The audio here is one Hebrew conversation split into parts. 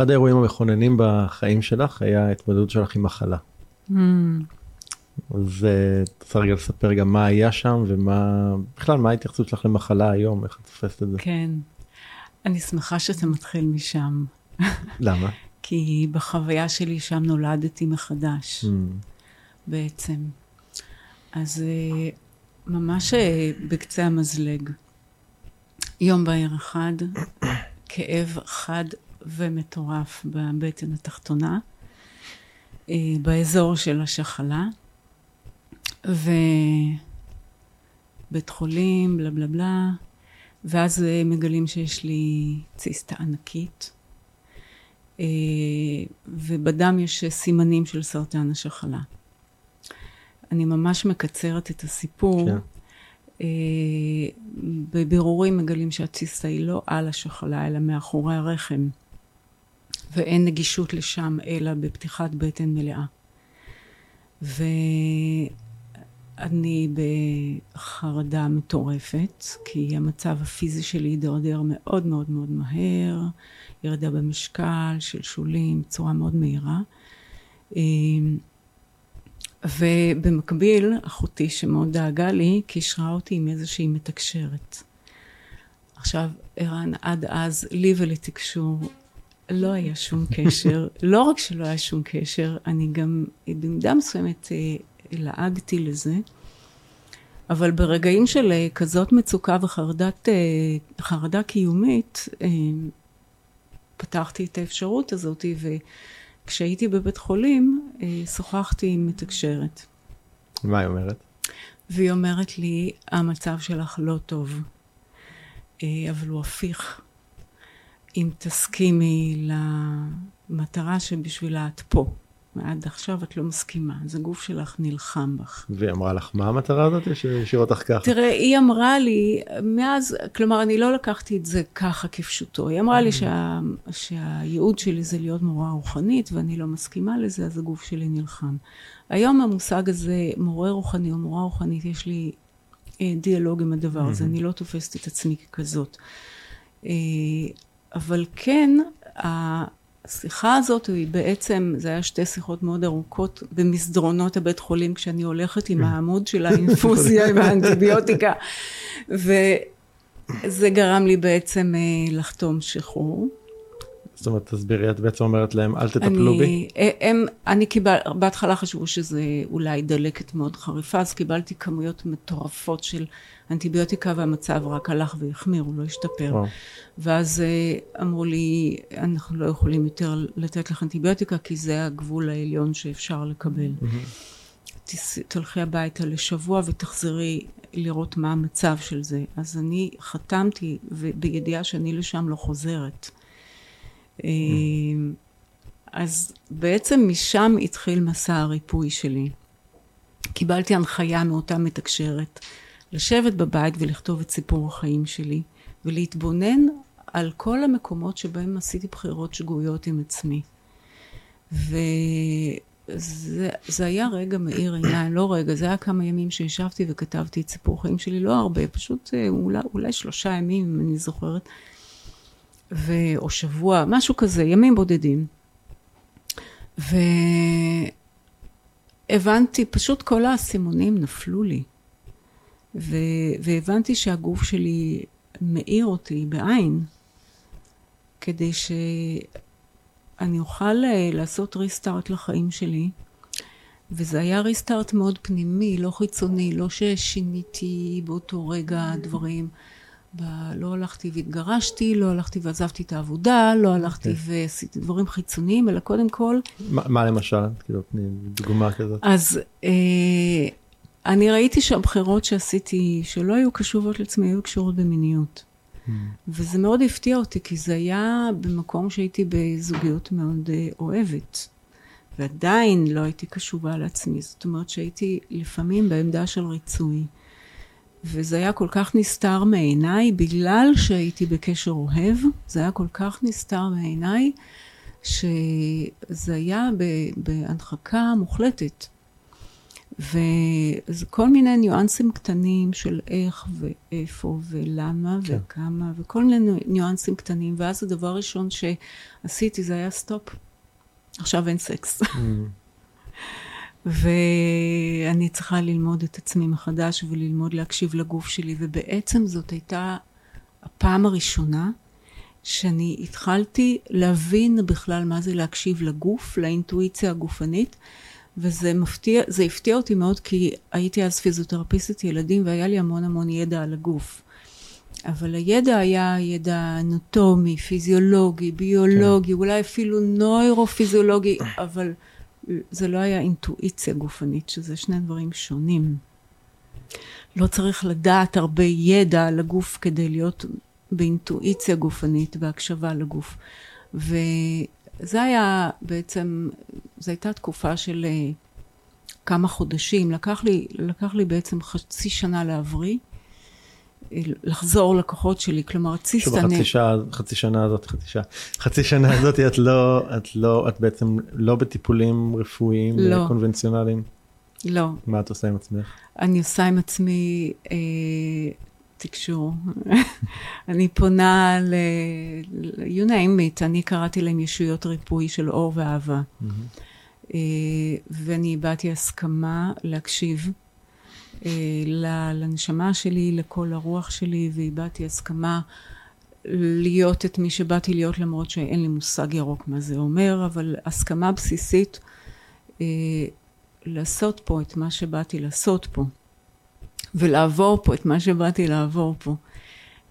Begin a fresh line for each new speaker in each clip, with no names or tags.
אחד האירועים המכוננים בחיים שלך היה ההתמודדות שלך עם מחלה.
Mm.
אז אה, את רוצה רגע לספר גם מה היה שם ומה, בכלל מה ההתייחסות שלך למחלה היום, איך את תופסת את זה?
כן. אני שמחה שאתה מתחיל משם,
למה?
כי בחוויה שלי שם נולדתי מחדש,
Mm,
בעצם. אז אה, ממש אה, בקצה המזלג. יום בהיר אחד, כאב חד ומטורף בבטן התחתונה, אה, באזור של השחלה, ובית חולים, בלה בלה בלה, ואז מגלים שיש לי ציסטה ענקית, אה, ובדם יש סימנים של סרטן השחלה. אני ממש מקצרת את הסיפור.
כן.
אה, בבירורים מגלים שהציסטה היא לא על השחלה, אלא מאחורי הרחם, ואין נגישות לשם אלא בפתיחת בטן מלאה. ואני בחרדה מטורפת, כי המצב הפיזי שלי הידרדר מאוד מאוד מאוד מהר, ירידה במשקל, שלשולים, בצורה מאוד מהירה. אה, ובמקביל, אחותי שמאוד דאגה לי, קישרה אותי עם איזושהי מתקשרת. עכשיו, ערן, עד אז, לי ולתקשור לא היה שום קשר. לא רק שלא היה שום קשר, אני גם במידה מסוימת אה, לעגתי לזה, אבל ברגעים של אה, כזאת מצוקה וחרדת, אה, חרדה קיומית, פתחתי את האפשרות הזאת, וכשהייתי בבית חולים, שוחחתי עם מתקשרת.
מה היא אומרת?
והיא אומרת לי, המצב שלך לא טוב, אבל הוא הפיך. אם תסכימי למטרה שבשבילה את פה, ועד עכשיו את לא מסכימה, אז הגוף שלך נלחם בך.
והיא אמרה לך מה המטרה הזאת שהשאיר אותך ככה?
תראה, היא אמרה לי, מאז, כלומר, אני לא לקחתי את זה ככה כפשוטו. היא אמרה לי שה, שהייעוד שלי זה להיות מורה רוחנית, ואני לא מסכימה לזה, אז הגוף שלי נלחם. היום המושג הזה, מורה רוחני או מורה רוחנית, יש לי אה, דיאלוג עם הדבר הזה, אני לא תופסת את עצמי ככזאת. אבל כן, השיחה הזאת היא בעצם, זה היה שתי שיחות מאוד ארוכות במסדרונות הבית חולים, כשאני הולכת עם העמוד של האינפוזיה, עם האנטיביוטיקה, וזה גרם לי בעצם אה, לחתום שחרור.
זאת אומרת, תסבירי, את בעצם אומרת להם, אל תטפלו בי?
אני, אה, הם, אני קיבל, בהתחלה חשבו שזה אולי דלקת מאוד חריפה, אז קיבלתי כמויות מטורפות של אנטיביוטיקה והמצב רק הלך והחמיר, הוא לא השתפר.
וואו.
ואז אה, אמרו לי, אנחנו לא יכולים יותר לתת לך אנטיביוטיקה, כי זה הגבול העליון שאפשר לקבל. תלכי הביתה לשבוע ותחזרי לראות מה המצב של זה. אז אני חתמתי, ובידיעה שאני לשם לא חוזרת. אה, אז בעצם משם התחיל מסע הריפוי שלי. קיבלתי הנחיה מאותה מתקשרת לשבת בבית ולכתוב את סיפור החיים שלי, ולהתבונן על כל המקומות שבהם עשיתי בחירות שגויות עם עצמי. וזה זה היה רגע מאיר עיניים, לא רגע, זה היה כמה ימים שישבתי וכתבתי את סיפור החיים שלי, לא הרבה, פשוט אה, אולי, אולי שלושה ימים, אם אני זוכרת, ו... או שבוע, משהו כזה, ימים בודדים. והבנתי, פשוט כל האסימונים נפלו לי. ו... והבנתי שהגוף שלי מאיר אותי בעין, כדי שאני אוכל אה, לעשות ריסטארט לחיים שלי. וזה היה ריסטארט מאוד פנימי, לא חיצוני, לא ששיניתי באותו רגע דברים. ב... לא הלכתי והתגרשתי, לא הלכתי ועזבתי את העבודה, לא הלכתי ועשיתי דברים חיצוניים, אלא קודם כל,
מה מה למשל? כאילו, תני דוגמה כזאת.
אז אה, אני ראיתי שהבחירות שעשיתי, שלא היו קשובות לעצמי, היו קשורות במיניות. וזה מאוד הפתיע אותי, כי זה היה במקום שהייתי בזוגיות מאוד אה, אוהבת. ועדיין לא הייתי קשובה לעצמי. זאת אומרת שהייתי לפעמים בעמדה של ריצוי. וזה היה כל כך נסתר מעיניי, בגלל שהייתי בקשר אוהב, זה היה כל כך נסתר מעיניי, שזה היה ב- בהדחקה מוחלטת. וזה כל מיני ניואנסים קטנים של איך ואיפה ולמה כן. וכמה, וכל מיני ניואנסים קטנים, ואז הדבר הראשון שעשיתי זה היה stop. עכשיו אין סקס. ואני צריכה ללמוד את עצמי מחדש וללמוד להקשיב לגוף שלי, ובעצם זאת הייתה הפעם הראשונה שאני התחלתי להבין בכלל מה זה להקשיב לגוף, לאינטואיציה הגופנית, וזה מפתיע, זה הפתיע אותי מאוד כי הייתי אז פיזיותרפיסטית ילדים והיה לי המון המון ידע על הגוף. אבל הידע היה ידע אנטומי, פיזיולוגי, ביולוגי, כן. אולי אפילו נוירופיזיולוגי, אבל זה לא היה אינטואיציה גופנית, שזה שני דברים שונים. לא צריך לדעת הרבה ידע על הגוף כדי להיות באינטואיציה גופנית, בהקשבה לגוף. וזה היה בעצם, זו הייתה תקופה של אה, כמה חודשים, לקח לי, לקח לי בעצם חצי שנה להבריא. לחזור לכוחות שלי, כלומר רציתי...
שוב, חצי שעה, חצי שנה הזאת, חצי שעה, חצי שנה הזאת את לא, את לא, את בעצם לא בטיפולים רפואיים לא. קונבנציונליים?
לא.
מה את עושה עם עצמך?
אני עושה עם עצמי אה, תקשור. אני פונה ל... you name it, אני קראתי להם ישויות ריפוי של אור ואהבה. Mm-hmm. אה, ואני הבעתי הסכמה להקשיב. אה, לנשמה שלי, לכל הרוח שלי, והבעתי הסכמה להיות את מי שבאתי להיות למרות שאין לי מושג ירוק מה זה אומר, אבל הסכמה בסיסית אה, לעשות פה את מה שבאתי לעשות פה, ולעבור פה את מה שבאתי לעבור פה.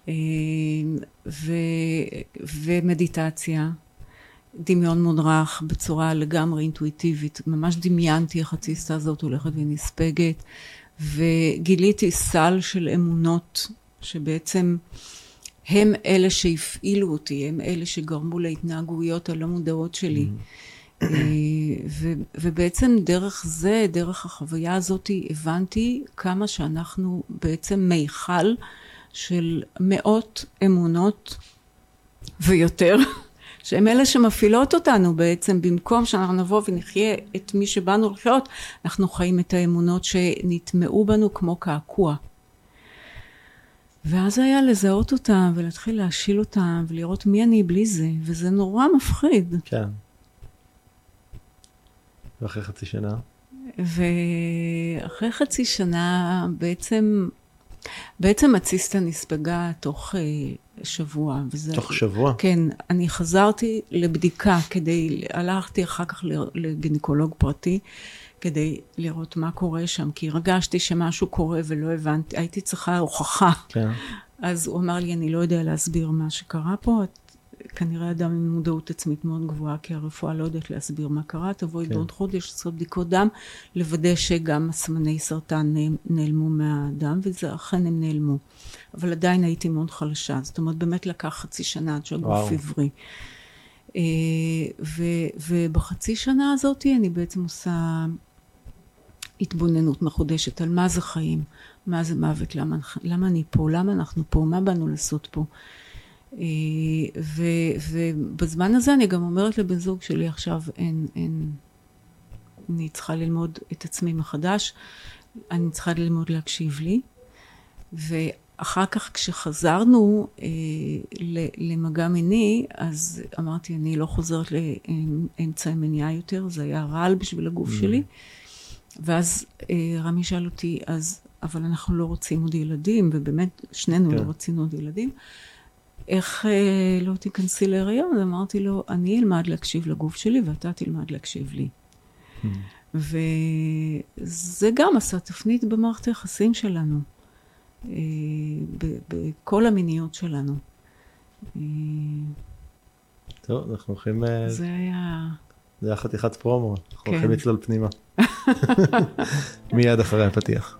אה, ו, ומדיטציה, דמיון מודרך בצורה לגמרי אינטואיטיבית, ממש דמיינתי איך התסיסה הזאת הולכת ונספגת. וגיליתי סל של אמונות שבעצם הם אלה שהפעילו אותי, הם אלה שגרמו להתנהגויות הלא מודעות שלי. Mm-hmm. אה, ו, ובעצם דרך זה, דרך החוויה הזאת, הבנתי כמה שאנחנו בעצם מיכל של מאות אמונות ויותר שהן אלה שמפעילות אותנו בעצם, במקום שאנחנו נבוא ונחיה את מי שבאנו לחיות, אנחנו חיים את האמונות שנטמעו בנו כמו קעקוע. ואז היה לזהות אותם ולהתחיל להשיל אותם ולראות מי אני בלי זה, וזה נורא מפחיד.
כן. ואחרי חצי שנה?
ואחרי חצי שנה בעצם, בעצם הציסטה נספגה תוך אה, שבוע.
וזה, תוך שבוע?
כן, אני חזרתי לבדיקה כדי, הלכתי אחר כך לגינקולוג פרטי, כדי לראות מה קורה שם, כי הרגשתי שמשהו קורה ולא הבנתי, הייתי צריכה הוכחה. כן. אז הוא אמר לי, אני לא יודע להסביר מה שקרה פה, את כנראה אדם עם מודעות עצמית מאוד גבוהה, כי הרפואה לא יודעת להסביר מה קרה, תבואי כן. בעוד חודש לעשות בדיקות דם, לוודא שגם סמני סרטן נעלמו מהדם, וזה אכן הם נעלמו. אבל עדיין הייתי מאוד חלשה, זאת אומרת, באמת לקח חצי שנה עד שהגוף הבריא. אה, ובחצי שנה הזאת אני בעצם עושה התבוננות מחודשת על מה זה חיים, מה זה מוות, למה, למה אני פה, למה אנחנו פה, מה באנו לעשות פה. ו, ובזמן הזה אני גם אומרת לבן זוג שלי עכשיו, אין, אין, אני צריכה ללמוד את עצמי מחדש, אני צריכה ללמוד להקשיב לי, ואחר כך כשחזרנו אה, למגע מיני, אז אמרתי, אני לא חוזרת לאמצעי מניעה יותר, זה היה רעל בשביל הגוף mm. שלי. ואז אה, רמי שאל אותי, אז, אבל אנחנו לא רוצים עוד ילדים, ובאמת שנינו לא כן. לא רצינו עוד ילדים. איך אה, לא תיכנסי להריון? אז אמרתי לו, אני אלמד להקשיב לגוף שלי ואתה תלמד להקשיב לי. Hmm. וזה גם עשה תפנית במערכת היחסים שלנו, אה, בכל המיניות שלנו.
אה, טוב, אנחנו הולכים...
זה היה...
זה היה חתיכת פרומו, אנחנו כן. הולכים לצלול פנימה. מיד אחרי הפתיח.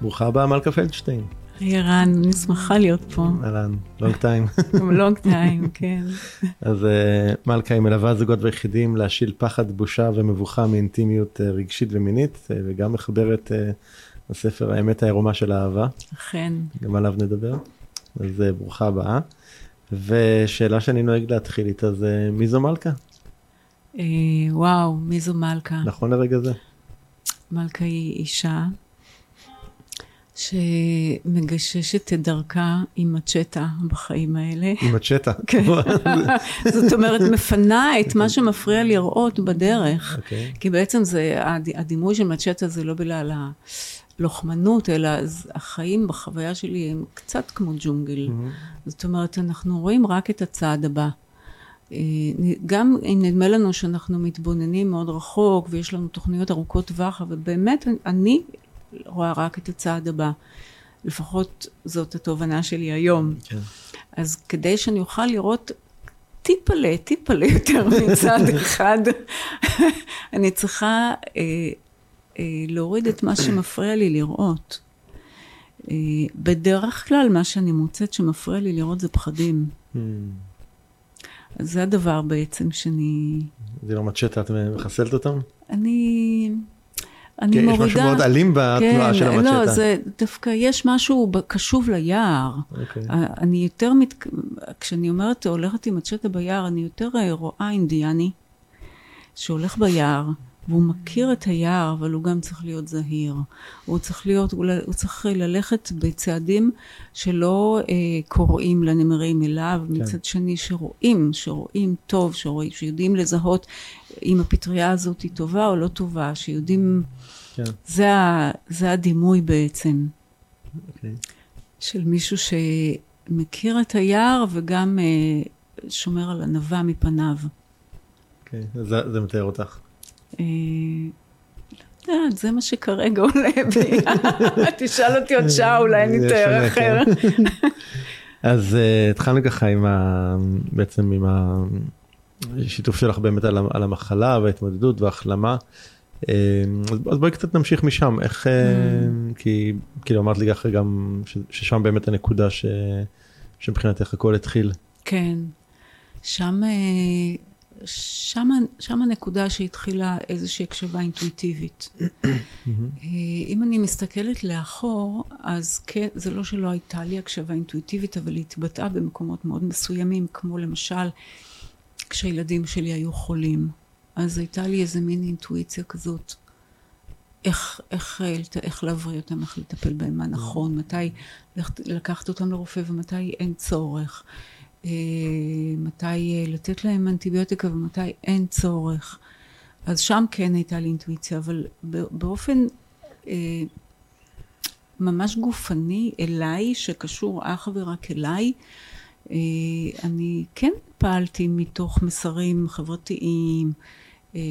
ברוכה הבאה מלכה פלדשטיין.
היי ערן, אני שמחה להיות פה.
אהלן, long time.
long time, כן.
אז אה, מלכה היא מלווה זוגות ויחידים להשיל פחד, בושה ומבוכה מאינטימיות אה, רגשית ומינית, אה, וגם מחברת הספר האמת העירומה של האהבה.
אכן.
גם עליו נדבר. אז ברוכה הבאה. ושאלה שאני נוהג להתחיל איתה זה מי זו מלכה?
וואו, מי זו מלכה?
נכון לרגע זה.
מלכה היא אישה שמגששת את דרכה עם מצ'טה בחיים האלה.
עם מצ'טה.
כן. זאת אומרת, מפנה את מה שמפריע לראות בדרך. Okay. אוקיי. כי בעצם זה, הדימוי של מצ'טה זה לא בגלל הלוחמנות, אלא החיים בחוויה שלי הם קצת כמו ג'ונגל. Mm-hmm. זאת אומרת, אנחנו רואים רק את הצעד הבא. אה, גם אם נדמה לנו שאנחנו מתבוננים מאוד רחוק ויש לנו תוכניות ארוכות טווח, אבל באמת אני רואה רק את הצעד הבא. לפחות זאת התובנה שלי היום. כן. אז כדי שאני אוכל לראות טיפלה, טיפלה יותר מצד אחד, אני צריכה אה, אה, להוריד את מה שמפריע לי לראות. אה, בדרך כלל מה שאני מוצאת שמפריע לי לראות זה פחדים. Hmm. אז זה הדבר בעצם שאני...
זה לא מצ'טה, את מחסלת אותם?
אני... אני
כן,
מורידה...
יש משהו מאוד אלים בתנועה
כן,
של המצ'טה.
לא, זה דווקא יש משהו קשוב ליער. Okay. אוקיי. אני יותר, מת... כשאני אומרת הולכת עם מצ'טה ביער, אני יותר רואה אינדיאני שהולך ביער. והוא מכיר את היער, אבל הוא גם צריך להיות זהיר. הוא צריך להיות, הוא צריך ללכת בצעדים שלא אה, קוראים לנמרים אליו, כן. מצד שני שרואים, שרואים טוב, שרואים, שיודעים לזהות אם הפטריה הזאת היא טובה או לא טובה, שיודעים, כן. זה, ה, זה הדימוי בעצם. Okay. אוקיי. של מישהו שמכיר את היער וגם אה, שומר על ענווה מפניו.
אוקיי, okay. זה, זה מתאר אותך. אה,
לא יודעת, זה מה שכרגע עולה בי. תשאל אותי עוד שעה, אולי אני אתאר אחר.
אז uh, התחלנו ככה עם ה... בעצם עם השיתוף שלך באמת על, על המחלה וההתמודדות וההחלמה. Uh, אז, בואי קצת נמשיך משם, איך, uh, כי כאילו אמרת לי ככה גם ששם באמת הנקודה שמבחינתך הכל התחיל.
כן, שם שם, שם הנקודה שהתחילה איזושהי הקשבה אינטואיטיבית. אה, אם אני מסתכלת לאחור, אז כן, זה לא שלא הייתה לי הקשבה אינטואיטיבית, אבל היא התבטאה במקומות מאוד מסוימים, כמו למשל כשהילדים שלי היו חולים. אז הייתה לי איזה מין אינטואיציה כזאת, איך, איך, איך להבריא אותם, איך לטפל בהם, מה נכון, מתי לקחת אותם לרופא ומתי אין צורך. אה, מתי אה, לתת להם אנטיביוטיקה ומתי אין צורך. אז שם כן הייתה לי אינטואיציה, אבל באופן אה, ממש גופני אליי, שקשור אך ורק אליי, אה, אני כן פעלתי מתוך מסרים חברתיים אה,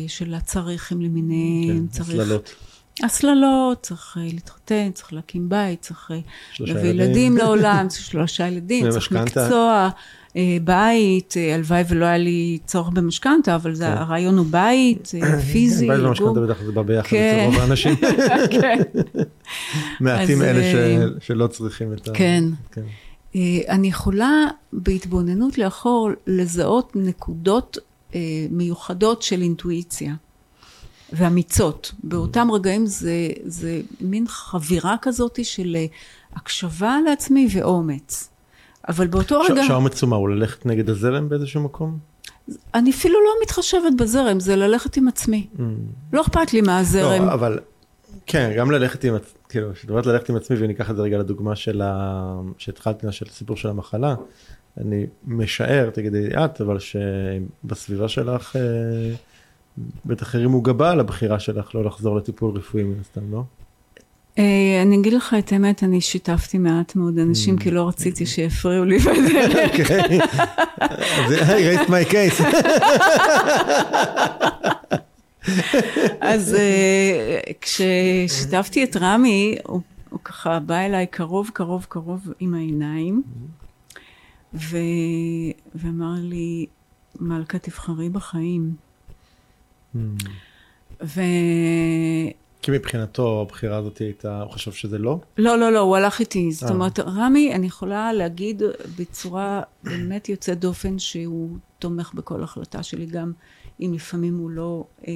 של הצריכים למיניהם.
כן, צריך... הסללות.
הסללות, צריך אה, להתחתן, צריך להקים בית, צריך להביא ילדים לעולם, שלושה ילדים, צריך מקצוע. אה, בית, אה, הלוואי ולא היה לי צורך במשכנתה, אבל זה, כן. הרעיון הוא בית, אה, פיזי.
בית ומשכנתה בטח זה בא ביחד כן. אצל רוב האנשים. כן. מעטים אלה שלא צריכים את ה...
כן. כן. אני יכולה בהתבוננות לאחור לזהות נקודות מיוחדות של אינטואיציה. ואמיצות. באותם רגעים זה, זה מין חבירה כזאת של הקשבה לעצמי ואומץ. אבל באותו רגע...
שהאומץ הוא מה, הוא ללכת נגד הזרם באיזשהו מקום?
אני אפילו לא מתחשבת בזרם, זה ללכת עם עצמי. Mm. לא אכפת לי מה הזרם.
לא, אבל כן, גם ללכת עם, עצ- כאילו, כשאת ללכת עם עצמי וניקח את זה רגע לדוגמה של ה... שהתחלתי, של הסיפור של המחלה, אני משער, תגידי את, אבל שבסביבה שלך אה, בטח הרימו גבה על הבחירה שלך לא לחזור לטיפול רפואי מן הסתם, לא?
אה, אני אגיד לך את האמת, אני שיתפתי מעט מאוד אנשים, כי לא רציתי שיפריעו לי בדרך.
אוקיי. אז raised my case.
אז כששיתפתי את רמי, הוא, הוא ככה בא אליי קרוב, קרוב, קרוב עם העיניים, ו... ואמר לי, מלכה, תבחרי בחיים. ו...
כי מבחינתו הבחירה הזאת הייתה, הוא חשב שזה לא?
לא, לא, לא, הוא הלך איתי. זאת
אה.
אומרת, רמי, אני יכולה להגיד בצורה באמת יוצאת דופן שהוא תומך בכל החלטה שלי, גם אם לפעמים הוא לא אה,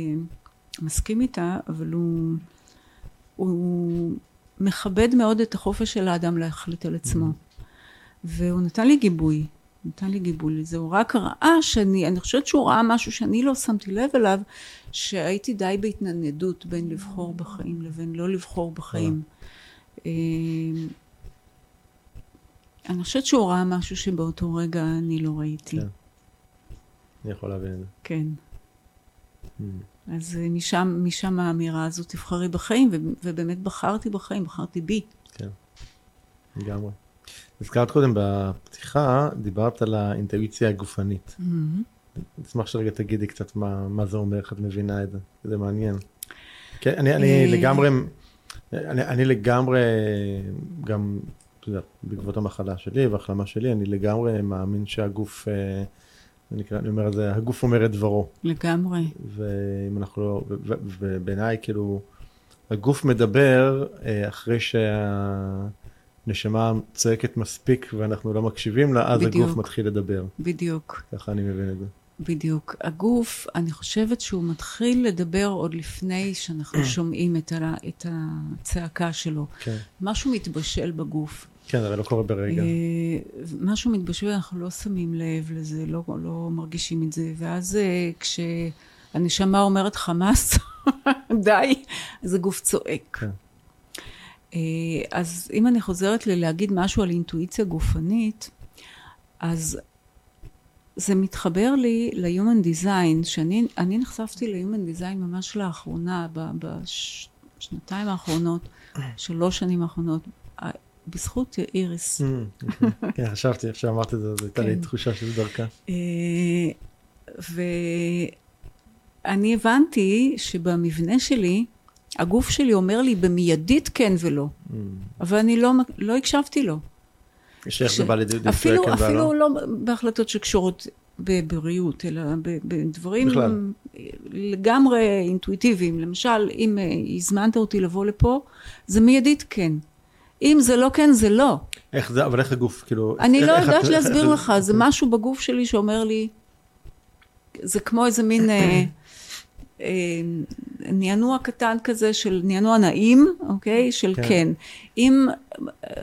מסכים איתה, אבל הוא, הוא מכבד מאוד את החופש של האדם להחליט על עצמו. והוא נתן לי גיבוי, נתן לי גיבוי לזה. הוא רק ראה שאני, אני חושבת שהוא ראה משהו שאני לא שמתי לב אליו, שהייתי די בהתנדנדות בין לבחור בחיים לבין לא לבחור בחיים. אה, אני חושבת שהוא ראה משהו שבאותו רגע אני לא ראיתי.
כן. אני יכול להבין את זה.
כן. אז אה, משם, משם האמירה הזאת, תבחרי בחיים, ובאמת בחרתי בחיים, בחרתי בי.
כן, לגמרי. הזכרת קודם בפתיחה, דיברת על האינטואיציה הגופנית. אשמח שרגע תגידי קצת מה, מה זה אומר, איך את מבינה את זה, זה מעניין. כן, אני, אני
אה.
לגמרי, אני, אני לגמרי, גם בעקבות המחלה שלי וההחלמה שלי, אני לגמרי מאמין שהגוף, אה, אני, אני אומר את זה, הגוף אומר את דברו.
לגמרי.
ואם אנחנו לא, ובעיניי כאילו, הגוף מדבר אה, אחרי שהנשמה צועקת מספיק ואנחנו לא מקשיבים לה, אז
בדיוק.
הגוף מתחיל לדבר.
בדיוק.
ככה אני מבין את זה.
בדיוק. הגוף, אני חושבת שהוא מתחיל לדבר עוד לפני שאנחנו שומעים את, ה, את הצעקה שלו.
כן,
משהו מתבשל בגוף.
כן, הרי לא קורה ברגע.
אה, משהו מתבשל, אנחנו לא שמים לב לזה, לא, לא מרגישים את זה. ואז אה, כשהנשמה אומרת חמאס, די, אז הגוף צועק.
כן.
אה, אז אם אני חוזרת ללהגיד משהו על אינטואיציה גופנית, אז זה מתחבר לי ל-Human Design, שאני אני נחשפתי ל-Human Design ממש לאחרונה, בשנתיים האחרונות, שלוש שנים האחרונות, אה, בזכות איריס.
Mm, אוקיי. כן, חשבתי, איך שאמרת את זה, אז הייתה לי
כן.
תחושה של דרכה.
אה, ואני הבנתי שבמבנה שלי, הגוף שלי אומר לי במיידית כן ולא,
Mm.
אבל אני לא, לא הקשבתי לו.
שאיך זה
ש-
בא לידי ביטוי כן והלא?
אפילו לא בהחלטות שקשורות בבריאות, אלא בדברים
בכלל.
לגמרי אינטואיטיביים. למשל, אם אה, הזמנת אותי לבוא לפה, זה מיידית כן. אם זה לא כן, זה לא.
איך זה, אבל איך הגוף, כאילו...
אני
איך-
לא
איך
יודעת
את-
להסביר
איך-
לך, זה משהו בגוף שלי שאומר לי, זה כמו איזה מין אה, נענוע קטן כזה של נענוע נעים, אוקיי? של
כן.
כן. אם אה,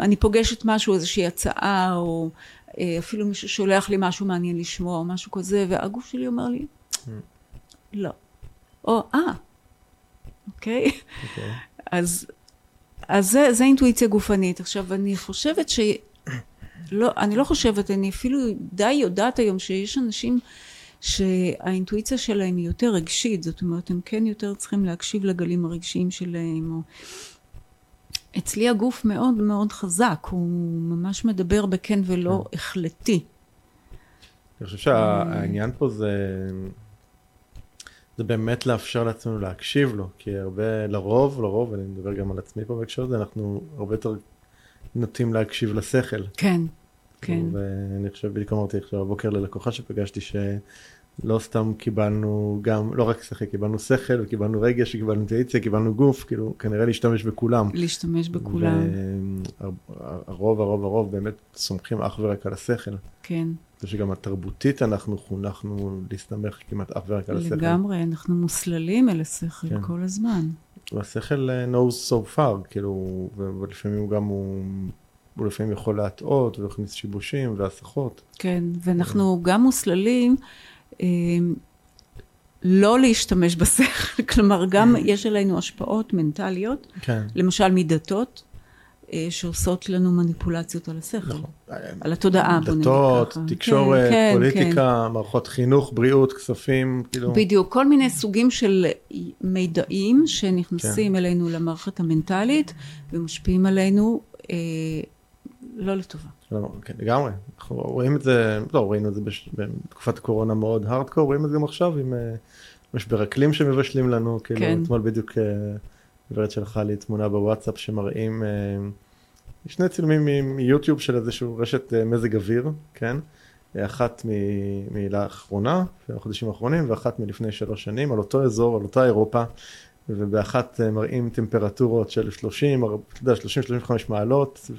אני פוגשת משהו, איזושהי הצעה, או אה, אפילו מישהו שולח לי משהו מעניין לשמוע, או משהו כזה, והגוף שלי אומר לי, לא. או, אה, אוקיי?
אוקיי.
אז, אז זה, זה אינטואיציה גופנית. עכשיו, אני חושבת ש... לא, אני לא חושבת, אני אפילו די יודעת היום שיש אנשים שהאינטואיציה שלהם היא יותר רגשית, זאת אומרת, הם כן יותר צריכים להקשיב לגלים הרגשיים שלהם, או... אצלי הגוף מאוד מאוד חזק, הוא ממש מדבר בכן ולא החלטי.
אני חושב שהעניין פה זה, זה באמת לאפשר לעצמנו להקשיב לו, כי הרבה, לרוב, לרוב, ואני מדבר גם על עצמי פה בהקשר הזה, אנחנו הרבה יותר נוטים להקשיב לשכל.
כן, כן.
ואני חושב, בדיוק אמרתי עכשיו הבוקר ללקוחה שפגשתי, שלא סתם קיבלנו גם, לא רק שכל, קיבלנו שכל, וקיבלנו רגש, קיבלנו אינטואיציה, קיבלנו גוף, כאילו, כנראה להשתמש בכולם.
להשתמש בכולם,
והרוב, הרוב, הרוב באמת סומכים אך ורק על השכל.
כן.
חושב שגם התרבותית אנחנו חונכנו להסתמך כמעט אף ורק על השכל.
לגמרי, אנחנו מוסללים אל השכל
כן.
כל הזמן.
והשכל אה, knows so far, כאילו, ולפעמים גם, הוא, הוא לפעמים יכול להטעות ולהכניס שיבושים והסחות.
כן, ואנחנו גם מוסללים, אה, לא להשתמש בשכל, כלומר גם יש עלינו השפעות מנטליות,
כן.
למשל מדתות, אה, שעושות לנו מניפולציות על השכל, על התודעה, בוא נגיד
דתות,
ככה.
תקשורת,
כן, כן,
פוליטיקה, מערכות חינוך, בריאות, כספים, כאילו.
בדיוק, כל מיני סוגים של מידעים שנכנסים
כן.
אלינו למערכת המנטלית ומשפיעים עלינו אה, לא לטובה.
לא, כן, לגמרי. אנחנו רואים את זה, לא, ראינו את זה בש... בתקופת הקורונה מאוד הארדקור, רואים את זה גם עכשיו עם אה, משבר אקלים שמבשלים לנו, כאילו,
כן.
אתמול בדיוק אה, גברת שלחה לי תמונה בוואטסאפ שמראים, אה, שני צילומים מיוטיוב של איזשהו רשת מזג אוויר, כן? אחת מ- לאחרונה, של החודשים האחרונים, ואחת מלפני שלוש שנים, על אותו אזור, על אותה אירופה, ובאחת אה, מראים טמפרטורות של 30, אתה יודע, 30-35 מעלות,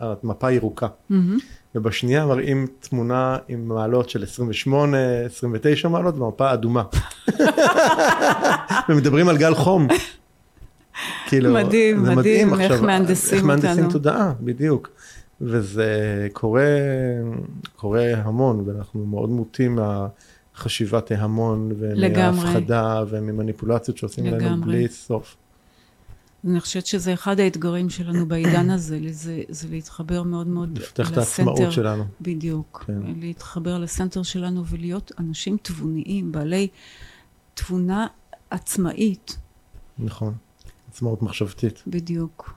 והמפה ירוקה.
מהמם.
ובשנייה מראים תמונה עם מעלות של 28, 29 מעלות, והמפה אדומה. ומדברים על גל חום. כאילו,
מדהים,
זה
מדהים, איך
עכשיו,
מהנדסים
איך מהנדסים
אותנו.
תודעה, בדיוק. וזה קורה, קורה המון, ואנחנו מאוד מוטים מהחשיבת ההמון. ומההפחדה, וממניפולציות שעושים לנו
לגמרי.
בלי סוף.
אני חושבת שזה אחד האתגרים שלנו בעידן הזה, זה, זה להתחבר מאוד מאוד
לפתח את העצמאות שלנו.
בדיוק,
כן.
להתחבר לסנטר שלנו ולהיות אנשים תבוניים, בעלי תבונה עצמאית,
נכון. עצמאות מחשבתית.
בדיוק.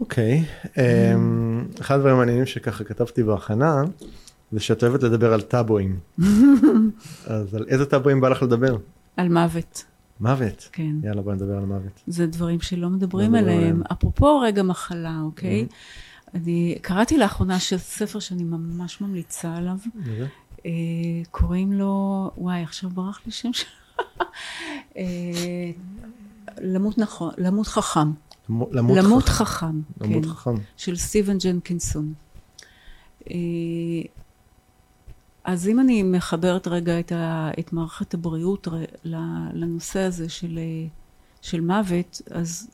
אוקיי, אמ, אחד הדברים המעניינים שככה כתבתי בהכנה, זה שאת אוהבת לדבר על טאבואים. אז על איזה טאבואים בא לך לדבר?
על מוות,
מוות.
כן.
יאללה בואי נדבר על מוות.
זה דברים שלא מדברים עליהם.
עליהם.
אפרופו רגע מחלה, אוקיי?
Mm-hmm.
אני קראתי לאחרונה ספר שאני ממש ממליצה עליו. אה, קוראים לו, וואי, עכשיו ברח לי שם שלו. אה, למות נכון, למות חכם.
למו- למות
למות
חכם.
חכם,
למות
כן,
חכם.
של סטיבן ג'נקינסון. אה, אז אם אני מחברת רגע את, ה, את מערכת הבריאות ר- לנושא הזה של, אה, של מוות, אז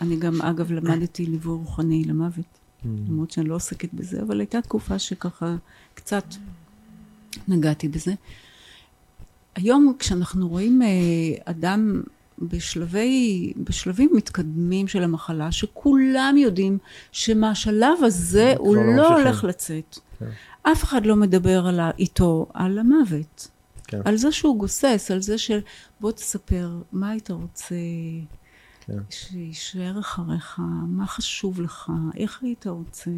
אני גם אגב למדתי ליווי רוחני למוות,
Mm.
למרות שאני לא עוסקת בזה, אבל הייתה תקופה שככה קצת נגעתי בזה. היום כשאנחנו רואים אה, אדם בשלבי, בשלבים מתקדמים של המחלה, שכולם יודעים שמהשלב הזה הוא
לא
לא
ממשיכים.
הולך לצאת.
כן.
אף אחד לא מדבר על ה- איתו על המוות.
כן.
על זה שהוא גוסס, על זה של בוא תספר מה היית רוצה
כן.
שיישאר אחריך, מה חשוב לך, איך היית רוצה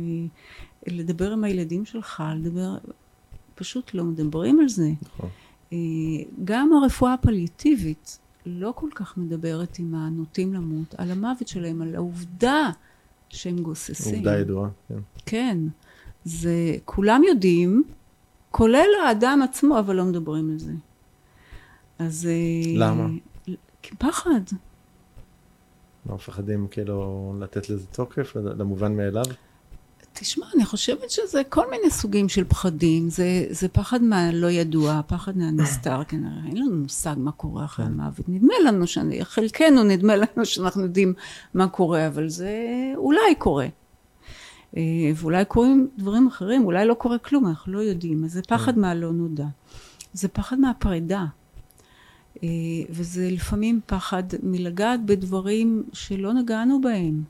לדבר עם הילדים שלך, לדבר, פשוט לא מדברים על זה.
נכון.
אה, גם הרפואה הפליאטיבית לא כל כך מדברת עם הנוטים למות על המוות שלהם, על העובדה שהם גוססים.
עובדה ידועה. כן.
כן, זה כולם יודעים, כולל האדם עצמו, אבל לא מדברים על זה. אז... אה,
למה?
כי פחד.
לא מפחדים כאילו לתת לזה תוקף, למובן מאליו.
תשמע, אני חושבת שזה כל מיני סוגים של פחדים. זה, זה פחד מהלא ידוע, פחד מהנסתר, כנראה. אין לנו מושג מה קורה אחרי
כן.
המוות. נדמה לנו, שאני, חלקנו נדמה לנו שאנחנו יודעים מה קורה, אבל זה אולי קורה. אה, ואולי קורים דברים אחרים, אולי לא קורה כלום, אנחנו לא יודעים. אז זה פחד
כן.
מהלא נודע. זה פחד מהפרידה. אה, וזה לפעמים פחד מלגעת בדברים שלא נגענו בהם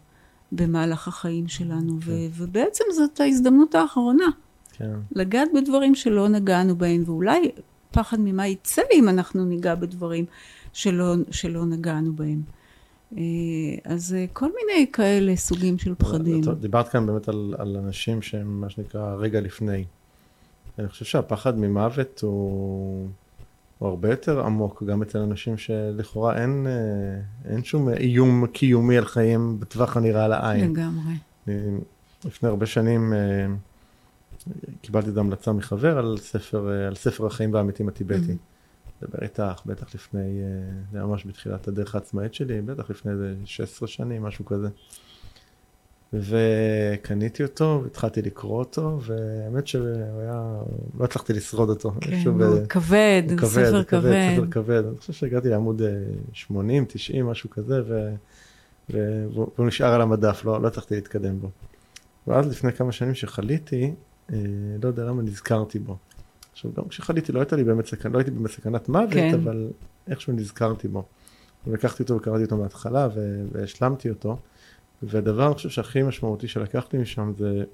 במהלך החיים שלנו, ו- ובעצם זאת ההזדמנות האחרונה,
כן.
לגעת בדברים שלא נגענו בהם, ואולי פחד ממה יצא אם אנחנו ניגע בדברים שלא, שלא נגענו בהם. אה, אז אה, כל מיני כאלה סוגים של פחדים.
דיברת כאן באמת על, על אנשים שהם מה שנקרא רגע לפני. אני חושב שהפחד ממוות הוא, הוא הרבה יותר עמוק גם אצל אנשים שלכאורה אין, אה, אין שום איום קיומי על חייהם בטווח הנראה לעין.
לגמרי.
אני, לפני הרבה שנים קיבלתי את ההמלצה מחבר על ספר, על ספר החיים והמתים הטיבטי. לדבר איתך, בטח לפני, אה, זה ממש בתחילת הדרך העצמאית שלי, בטח לפני איזה 16 שנים, משהו כזה. וקניתי אותו, והתחלתי לקרוא אותו, והאמת שהוא היה, לא הצלחתי לשרוד אותו.
כן,
איכשהו ב-
הוא כבד,
הוא
הוא ספר כבד.
ספר כבד. אני חושב שהגעתי לעמוד אה, 80, 90, משהו כזה, ו... ו- והוא נשאר על המדף, לא, לא הצלחתי להתקדם בו. ואז לפני כמה שנים שחליתי, אה, לא יודע למה נזכרתי בו. עכשיו גם כשחליתי לא הייתה לי באמת סכנה, לא הייתי באמת סכנת מוות,
כן.
אבל איכשהו נזכרתי בו. ולקחתי אותו וקראתי אותו מההתחלה והשלמתי אותו. והדבר אני חושב שהכי משמעותי שלקחתי משם זה,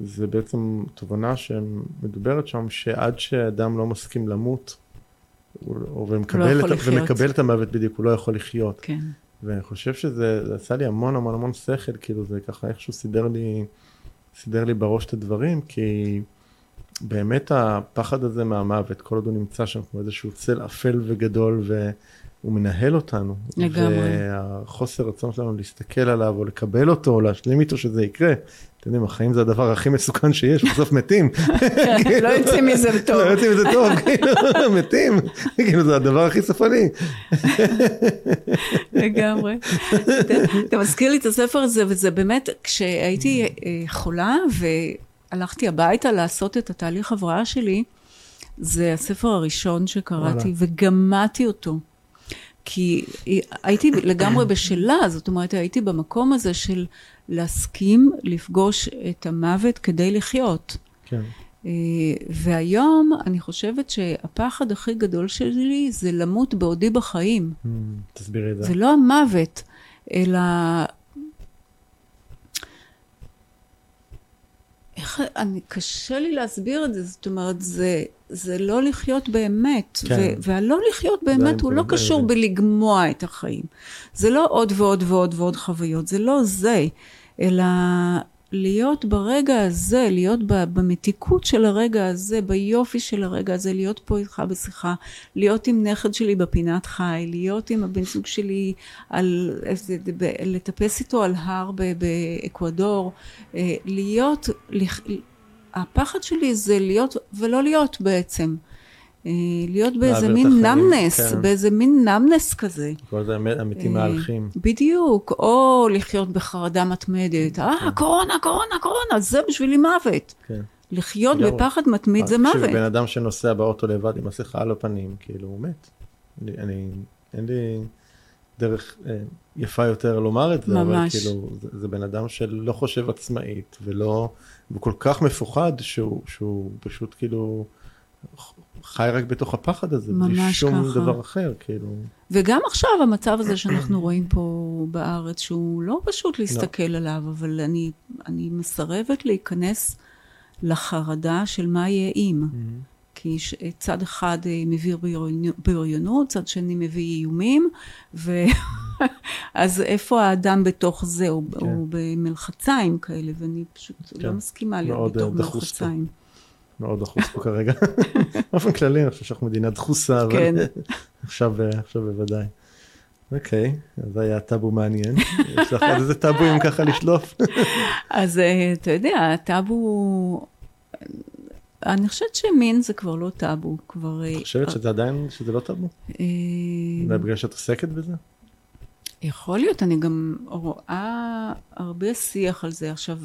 זה בעצם תובנה שמדוברת שם שעד שאדם לא מסכים למות, הוא, או ומקבל,
יכול
את. ומקבל את המוות בדיוק, הוא לא יכול לחיות.
כן.
ואני חושב שזה זה עשה לי המון המון המון שכל, כאילו זה ככה איכשהו סידר לי, סידר לי בראש את הדברים, כי באמת הפחד הזה מהמוות, כל עוד הוא נמצא שם כמו איזשהו צל אפל וגדול, והוא מנהל אותנו.
לגמרי.
והחוסר רצון שלנו להסתכל עליו, או לקבל אותו, או להשלים איתו שזה יקרה. אתם יודעים, החיים זה הדבר הכי מסוכן שיש, בסוף מתים.
לא יוצאים מזה טוב.
לא יוצאים מזה טוב, כאילו, מתים, כאילו זה הדבר הכי סופני.
לגמרי. אתה- אתה מזכיר לי את הספר הזה, וזה באמת, כשהייתי אה, חולה והלכתי הביתה לעשות את התהליך הבראה שלי, זה הספר הראשון שקראתי. וגמעתי אותו. כי הייתי לגמרי בשלה, זאת אומרת, הייתי במקום הזה של להסכים לפגוש את המוות כדי לחיות.
כן.
אה, והיום אני חושבת שהפחד הכי גדול שלי זה למות בעודי בחיים.
Hmm, תסבירי את זה.
זה לא המוות, אלא... איך, אני, קשה לי להסביר את זה, זאת אומרת, זה, זה לא לחיות באמת.
כן.
ו, והלא לחיות באמת הוא לא קשור בלגמוע את החיים. זה לא עוד ועוד ועוד ועוד חוויות, זה לא זה, אלא להיות ברגע הזה, להיות במתיקות של הרגע הזה, ביופי של הרגע הזה, להיות פה איתך בשיחה, להיות עם נכד שלי בפינת חי, להיות עם הבן זוג שלי, על, לטפס איתו על הר באקוודור, אה, להיות, הפחד שלי זה להיות ולא להיות בעצם. אה, להיות באיזה מין נמנס,
כן.
באיזה מין נמנס כזה.
כל זה המ- המתים
אה,
מהלכים.
בדיוק, או לחיות בחרדה מתמדת. אה, קורונה, קורונה, קורונה, זה בשבילי מוות.
כן.
לחיות
לגמרי.
בפחד מתמיד זה מוות.
בן אדם שנוסע באוטו לבד עם מסכה על הפנים, כאילו הוא מת. אני, אני אין לי דרך אה, יפה יותר לומר את זה,
ממש.
אבל כאילו זה, זה בן אדם שלא חושב עצמאית ולא, הוא כל כך מפוחד שהוא, שהוא פשוט כאילו חי רק בתוך הפחד הזה, בלי שום
ככה.
דבר אחר, כאילו.
וגם עכשיו המצב הזה שאנחנו רואים פה בארץ, שהוא לא פשוט להסתכל עליו, אבל אני, אני מסרבת להיכנס לחרדה של מה יהיה אם. כי ש- צד אחד אה, מביא בריונו- בריונות, צד שני מביא איומים, ו... אז איפה האדם בתוך זה? הוא,
כן.
הוא במלחציים כאלה, ואני פשוט
כן.
לא מסכימה להיות בתוך
אה, דחוס פה. מאוד דחוס פה כרגע. באופן כללי אני חושב שאנחנו מדינה דחוסה, אבל
כן.
עכשיו, אה, עכשיו בוודאי. אוקיי, זה היה טאבו מעניין. יש לך עוד איזה טאבוים ככה לשלוף?
אז אה, אתה יודע, הטאבו... אני חושבת שמין זה כבר לא טאבו, כבר... אה,
את חושבת שזה עדיין, שזה לא טאבו?
אה,
אולי בגלל שאת עוסקת בזה?
יכול להיות, אני גם רואה הרבה שיח על זה. עכשיו,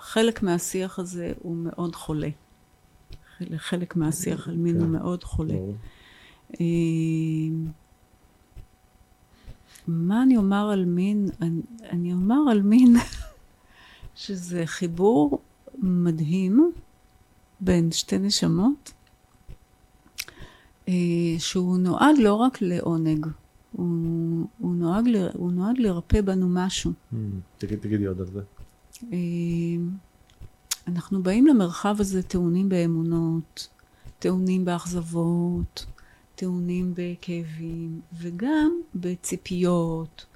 חלק מהשיח הזה הוא מאוד חולה. חלק- חלק מהשיח על מין
כן.
הוא מאוד חולה. אה, מה אני אומר על מין? אני, אני אומר על מין שזה חיבור מדהים בין שתי נשמות, אה, שהוא נועד לא רק לעונג, הוא, הוא, נועד, ל- הוא נועד לרפא בנו משהו.
תגיד- תגידי עוד על זה.
אנחנו באים למרחב הזה טעונים באמונות, טעונים באכזבות, טעונים בכאבים, וגם בציפיות,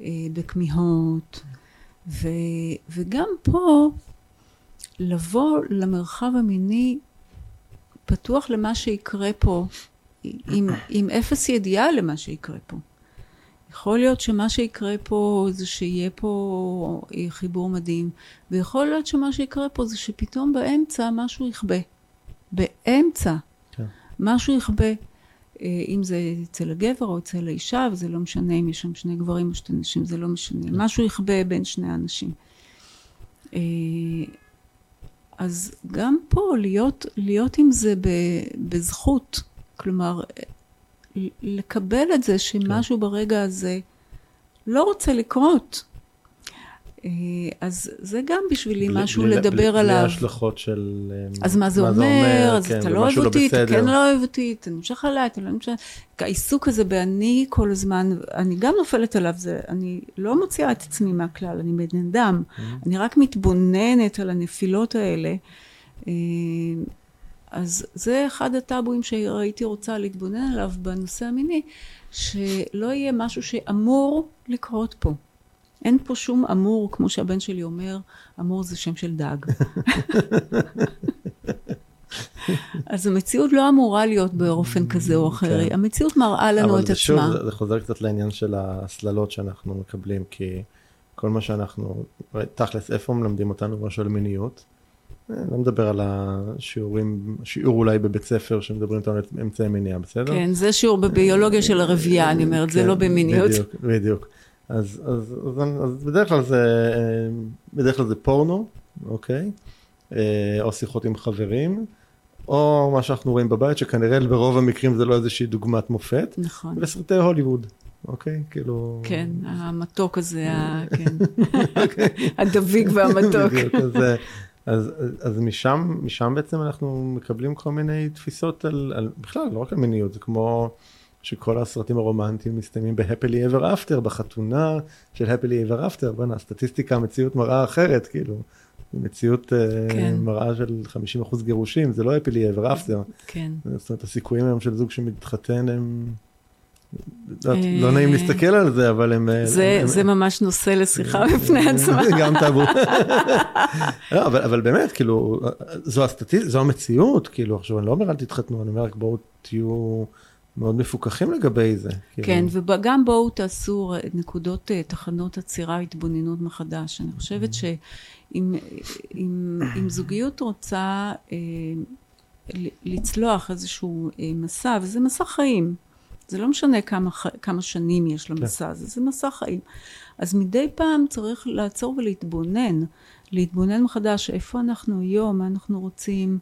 אה, בכמיהות, ו, וגם פה לבוא למרחב המיני פתוח למה שיקרה פה, עם, עם אפס ידיעה למה שיקרה פה. יכול להיות שמה שיקרה פה זה שיהיה פה חיבור מדהים, ויכול להיות שמה שיקרה פה זה שפתאום באמצע משהו יכבה. באמצע.
כן.
משהו יכבה. אה, אם זה אצל הגבר או אצל האישה, וזה לא משנה אם יש שם שני גברים או שתי נשים, זה לא משנה. משהו יכבה בין שני האנשים. אה, אז גם פה להיות, להיות עם זה בזכות. כלומר, לקבל את זה שמשהו ברגע הזה לא רוצה לקרות. אה, אז זה גם בשבילי
בלי-
משהו
בלי-
לדבר
בלי- בלי
עליו.
השלכות של... אה,
אז מה זה אומר? אז
כן,
אתה לא אוהב אותי, אתה. כן לא אוהב אותי, אתה נמשך עליי, אתה לא נמשך... העיסוק הזה באני כל הזמן, אני גם נופלת עליו, זה, אני לא מוציאה את עצמי מהכלל, אני בן אדם,
Mm-hmm.
אני רק מתבוננת על הנפילות האלה. אז זה אחד הטאבואים שהייתי רוצה להתבונן עליו בנושא המיני, שלא יהיה משהו שאמור לקרות פה. אין פה שום אמור, כמו שהבן שלי אומר, אמור זה שם של דג. אז המציאות לא אמורה להיות באופן כזה או אחר,
כן.
המציאות מראה לנו
אבל
את
שוב,
עצמה.
זה, זה חוזר קצת לעניין של ההסללות שאנחנו מקבלים, כי כל מה שאנחנו, תכלס, איפה מלמדים אותנו משהו על מיניות? אה, לא מדבר על השיעורים, שיעור אולי בבית ספר שמדברים איתנו על אמצעי מניעה, בסדר?
כן, זה שיעור בביולוגיה של הרבייה, אני אומרת, זה
כן,
לא במיניות.
בדיוק, בדיוק. אז, אז, אז, אז בדרך כלל זה, אה, בדרך כלל זה פורנו, אוקיי? אה, או שיחות עם חברים, או מה שאנחנו רואים בבית, שכנראה ברוב המקרים זה לא איזושהי דוגמת מופת,
נכון.
וסרטי הוליווד, אוקיי? כאילו...
כן, המתוק הזה, ה- כן. הדביק והמתוק.
בדיוק, אז, אז, אז משם, משם בעצם אנחנו מקבלים כל מיני תפיסות על, על, בכלל, לא רק על מיניות, זה כמו שכל הסרטים הרומנטיים מסתיימים ב-happily ever after, בחתונה של happily ever after, בוא'נה, הסטטיסטיקה, המציאות מראה אחרת, כאילו, מציאות אה,
כן.
מראה של 50% גירושים, זה לא happily ever after,
כן.
זאת אומרת, הסיכויים היום של זוג שמתחתן הם... לא, לא נעים להסתכל על זה, אבל הם...
זה,
הם-
זה ממש נושא לשיחה בפני עצמה.
גם טאבו. לא, אבל, אבל באמת, כאילו, זו, הסטטיס... זו המציאות, כאילו, עכשיו אני לא אומר אל תתחתנו, אני אומר רק בואו תהיו מאוד מפוקחים לגבי זה. כאילו.
כן, וגם בואו תעשו נקודות, אה, תחנות עצירה, התבוננות מחדש. אני חושבת שאם אם, אם זוגיות רוצה אה, לצלוח איזשהו אה, מסע, וזה מסע חיים, זה לא משנה כמה, כמה שנים יש למסע הזה, זה מסע חיים. אז מדי פעם צריך לעצור ולהתבונן, להתבונן מחדש, איפה אנחנו היום, מה אנחנו רוצים,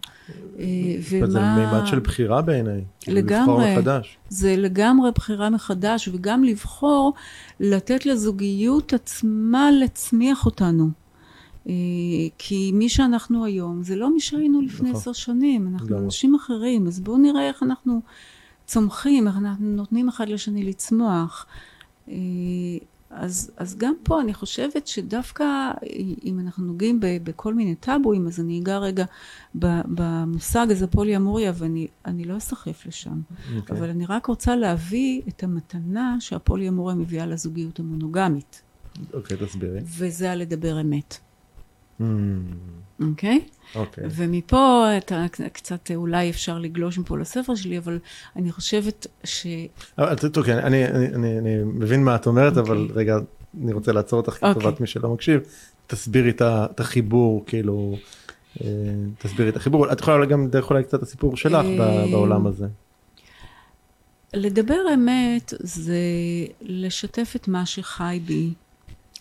אה, ומה...
זה מימד של בחירה בעיניי. כאילו, לבחור
לגמרי.
מחדש.
זה לגמרי בחירה מחדש, וגם לבחור לתת לזוגיות עצמה לצמיח אותנו. אה, כי מי שאנחנו היום, זה לא מי שהיינו לפני
נכון.
עשר שנים, אנחנו. אנשים אחרים, אז בואו נראה איך אנחנו צומחים, איך אנחנו נותנים אחד לשני לצמוח. אה, אז, אז גם פה אני חושבת שדווקא אם אנחנו נוגעים ב, בכל מיני טאבואים, אז אני אגע רגע במושג הזה פוליאמוריה, ואני אני לא אסחף לשם.
אוקיי.
אבל אני רק רוצה להביא את המתנה שהפוליאמוריה מביאה לזוגיות המונוגמית,
אוקיי, תסבירי.
וזה הלדבר אמת,
Mm,
אוקיי?
אוקיי.
ומפה אתה קצת אולי אפשר לגלוש מפה לספר שלי, אבל אני חושבת ש...
אבל ת- אוקיי, אני, אני, אני, אני מבין מה את אומרת, אבל
אוקיי.
רגע, אני רוצה לעצור אותך
אוקיי.
לטובת מי שלא מקשיב. תסבירי את החיבור, כאילו, אה, תסבירי את החיבור. את יכולה גם דרך אולי קצת הסיפור שלך
אה,
בעולם הזה.
לדבר אמת זה לשתף את מה שחי בי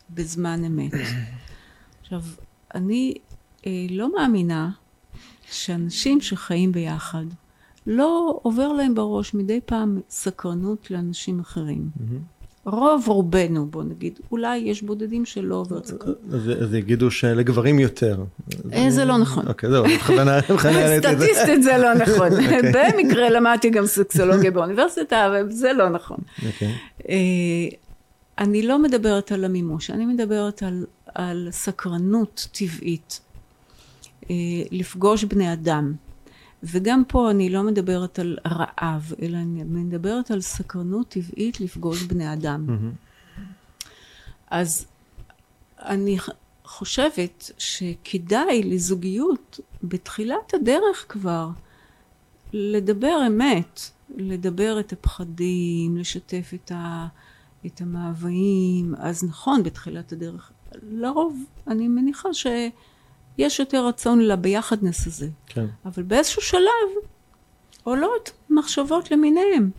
בזמן אמת. עכשיו, אני אה, לא מאמינה שאנשים שחיים ביחד, לא עובר להם בראש מדי פעם סקרנות לאנשים אחרים. רוב רובנו, בוא נגיד, אולי יש בודדים שלא עובר סקרנות.
אז יגידו שלגברים יותר.
אה, זה לא נכון.
אוקיי, זהו, בכוונה בכוונה העליתי את זה.
סטטיסטית זה לא נכון. במקרה למדתי גם סקסולוגיה באוניברסיטה, אבל זה לא נכון.
אוקיי.
אה, אני לא מדברת על המימוש, אני מדברת על, על סקרנות טבעית, אה, לפגוש בני אדם. וגם פה אני לא מדברת על רעב, אלא אני מדברת על סקרנות טבעית לפגוש בני אדם.
מהמם.
אז אני חושבת שכדאי לזוגיות בתחילת הדרך כבר לדבר אמת, לדבר את הפחדים, לשתף את, ה, את המאוויים. אז נכון, בתחילת הדרך, לרוב אני מניחה שיש יותר רצון לביחדנס הזה.
כן.
אבל באיזשהו שלב עולות מחשבות למיניהם.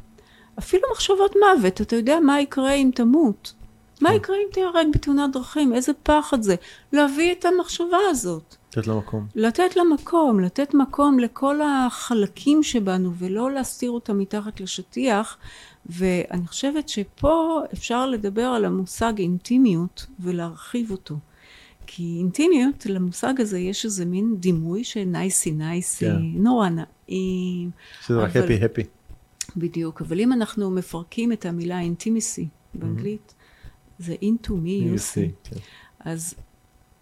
אפילו מחשבות מוות, אתה יודע מה יקרה אם תמות? מה יקרה אם תיהרג בתאונת דרכים? איזה פחד זה. להביא את המחשבה הזאת.
לתת לו מקום.
לתת לה מקום, לתת מקום לכל החלקים שבנו ולא להסתיר אותם מתחת לשטיח. ואני חושבת שפה אפשר לדבר על המושג אינטימיות ולהרחיב אותו. כי אינטימיות, למושג הזה יש איזה מין דימוי של נייסי
כן.
נורא נעים.
שזה רק הפי הפי.
בדיוק, אבל אם אנחנו מפרקים את המילה אינטימיסי באנגלית, זה into me you see. אז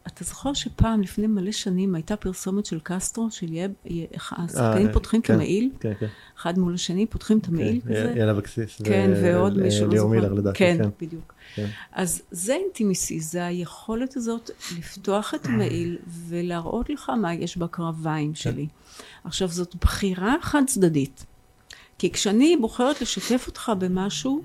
אתה זוכר שפעם, לפני מלא שנים, הייתה פרסומת של קסטרו, של יהיה, יהיה- השחקנים
אה,
פותחים את
כן,
המעיל,
כן, כן.
אחד מול השני, פותחים את המעיל
כן,
כזה.
יאללה אבקסיס.
כן,
ו-
ועוד
ל-
מישהו, לא
ליאור. מילר לדעתי.
כן,
כן.
בדיוק.
כן.
אז זה אינטימיסי, זה היכולת הזאת לפתוח את המעיל ולהראות לך מה יש בקרביים שלי. עכשיו, זאת בחירה חד צדדית. כי כשאני בוחרת לשתף אותך במשהו,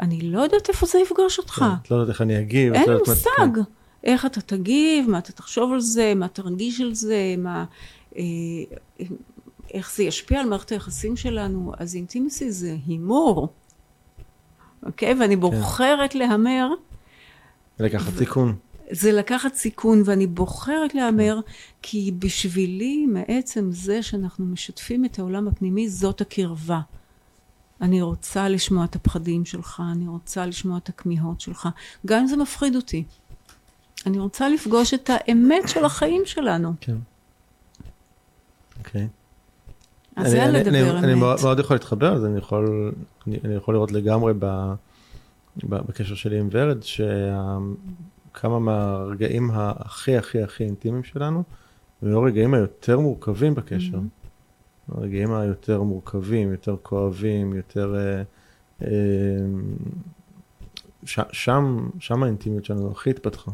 אני לא יודעת איפה זה יפגוש אותך.
כן, את לא יודעת איך אני אגיב. את
אין
לא
מושג איך אתה תגיב, מה אתה תחשוב על זה, מה תרגיש על זה, מה, אה, איך זה ישפיע על מערכת היחסים שלנו. אז אינטימסי זה הימור, אוקיי? ואני בוחרת להמר.
כן. לקחת סיכון.
זה לקחת סיכון, ואני בוחרת להמר, כי בשבילי, מעצם זה שאנחנו משתפים את העולם הפנימי, זאת הקרבה. אני רוצה לשמוע את הפחדים שלך, אני רוצה לשמוע את הכמיהות שלך, גם אם זה מפחיד אותי. אני רוצה לפגוש את האמת של החיים שלנו.
כן. אוקיי.
אז זה לדבר
אני- אני מאוד
אמת.
יכול להתחבר לזה, אני יכול, אני, אני יכול לראות לגמרי בקשר שלי עם ורד, שכמה מהרגעים הכי הכי הכי אינטימיים שלנו, הם הרגעים היותר מורכבים בקשר.
Mm-hmm.
הרגעים היותר מורכבים, יותר כואבים, יותר... אה, אה, שם, שם האינטימיות שלנו הכי התפתחה,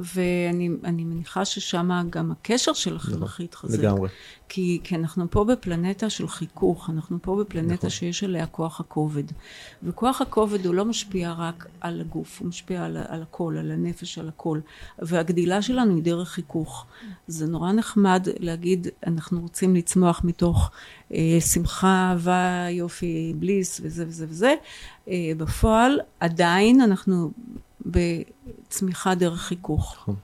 ואני אני מניחה ששם גם הקשר שלכם
נכון,
הכי התחזק.
לגמרי.
כי, כי אנחנו פה בפלנטה של חיכוך, אנחנו פה בפלנטה
נכון.
שיש עליה כוח הכובד. וכוח הכובד הוא לא משפיע רק על הגוף, הוא משפיע על, על הכל, על הנפש, על הכל. והגדילה שלנו היא דרך חיכוך. זה נורא נחמד להגיד, אנחנו רוצים לצמוח מתוך אה, שמחה, אהבה, יופי, בליס וזה וזה וזה. אה, בפועל, עדיין אנחנו בצמיחה דרך חיכוך.
נכון.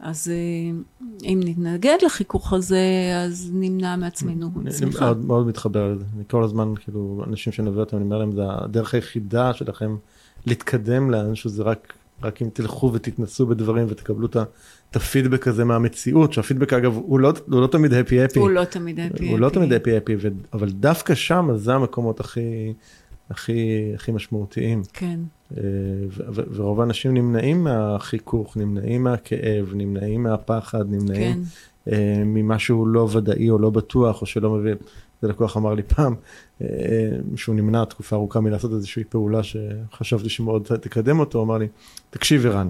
אז אה, אם נתנגד לחיכוך הזה, אז נמנע מעצמנו
אני
צמיחה.
מאוד, מאוד מתחבר לזה. אני כל הזמן, כאילו, אנשים שאני מביא אותם, אני אומר להם, זה הדרך היחידה שלכם להתקדם לאנשהו, זה רק, רק אם תלכו ותתנסו בדברים ותקבלו את הפידבק הזה מהמציאות, שהפידבק אגב, הוא לא, הוא לא תמיד הפי הפי.
הוא לא תמיד הפי
הוא לא תמיד הפי הפי, אבל דווקא שם, זה המקומות הכי, הכי, הכי משמעותיים.
כן,
ורוב האנשים נמנעים מהחיכוך, נמנעים מהכאב, נמנעים מהפחד, נמנעים
כן.
אה, ממה שהוא לא ודאי או לא בטוח או שלא מבין. זה לקוח אמר לי פעם אה, שהוא נמנע תקופה ארוכה מלעשות איזושהי פעולה שחשבתי שמאוד תקדם אותו, אמר לי, תקשיב ערן,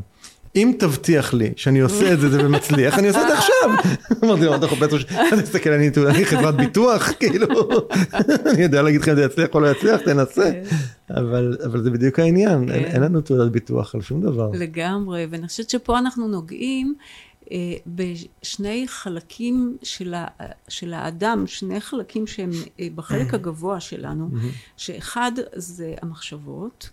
אם תבטיח לי שאני עושה את זה זה ומצליח, אני עושה את זה עכשיו. אמרתי לו, אתה חופץ ראש? אני מסתכל, אני חברת ביטוח, כאילו, אני יודע להגיד לך אם זה יצליח או לא יצליח, תנסה. אבל אבל זה בדיוק העניין, אין-
כן.
אין לנו תעודת ביטוח על שום דבר.
לגמרי, ואני חושבת שפה אנחנו נוגעים אה, בשני חלקים של, ה, של האדם, שני חלקים שהם אה, בחלק הגבוה שלנו, שאחד זה המחשבות,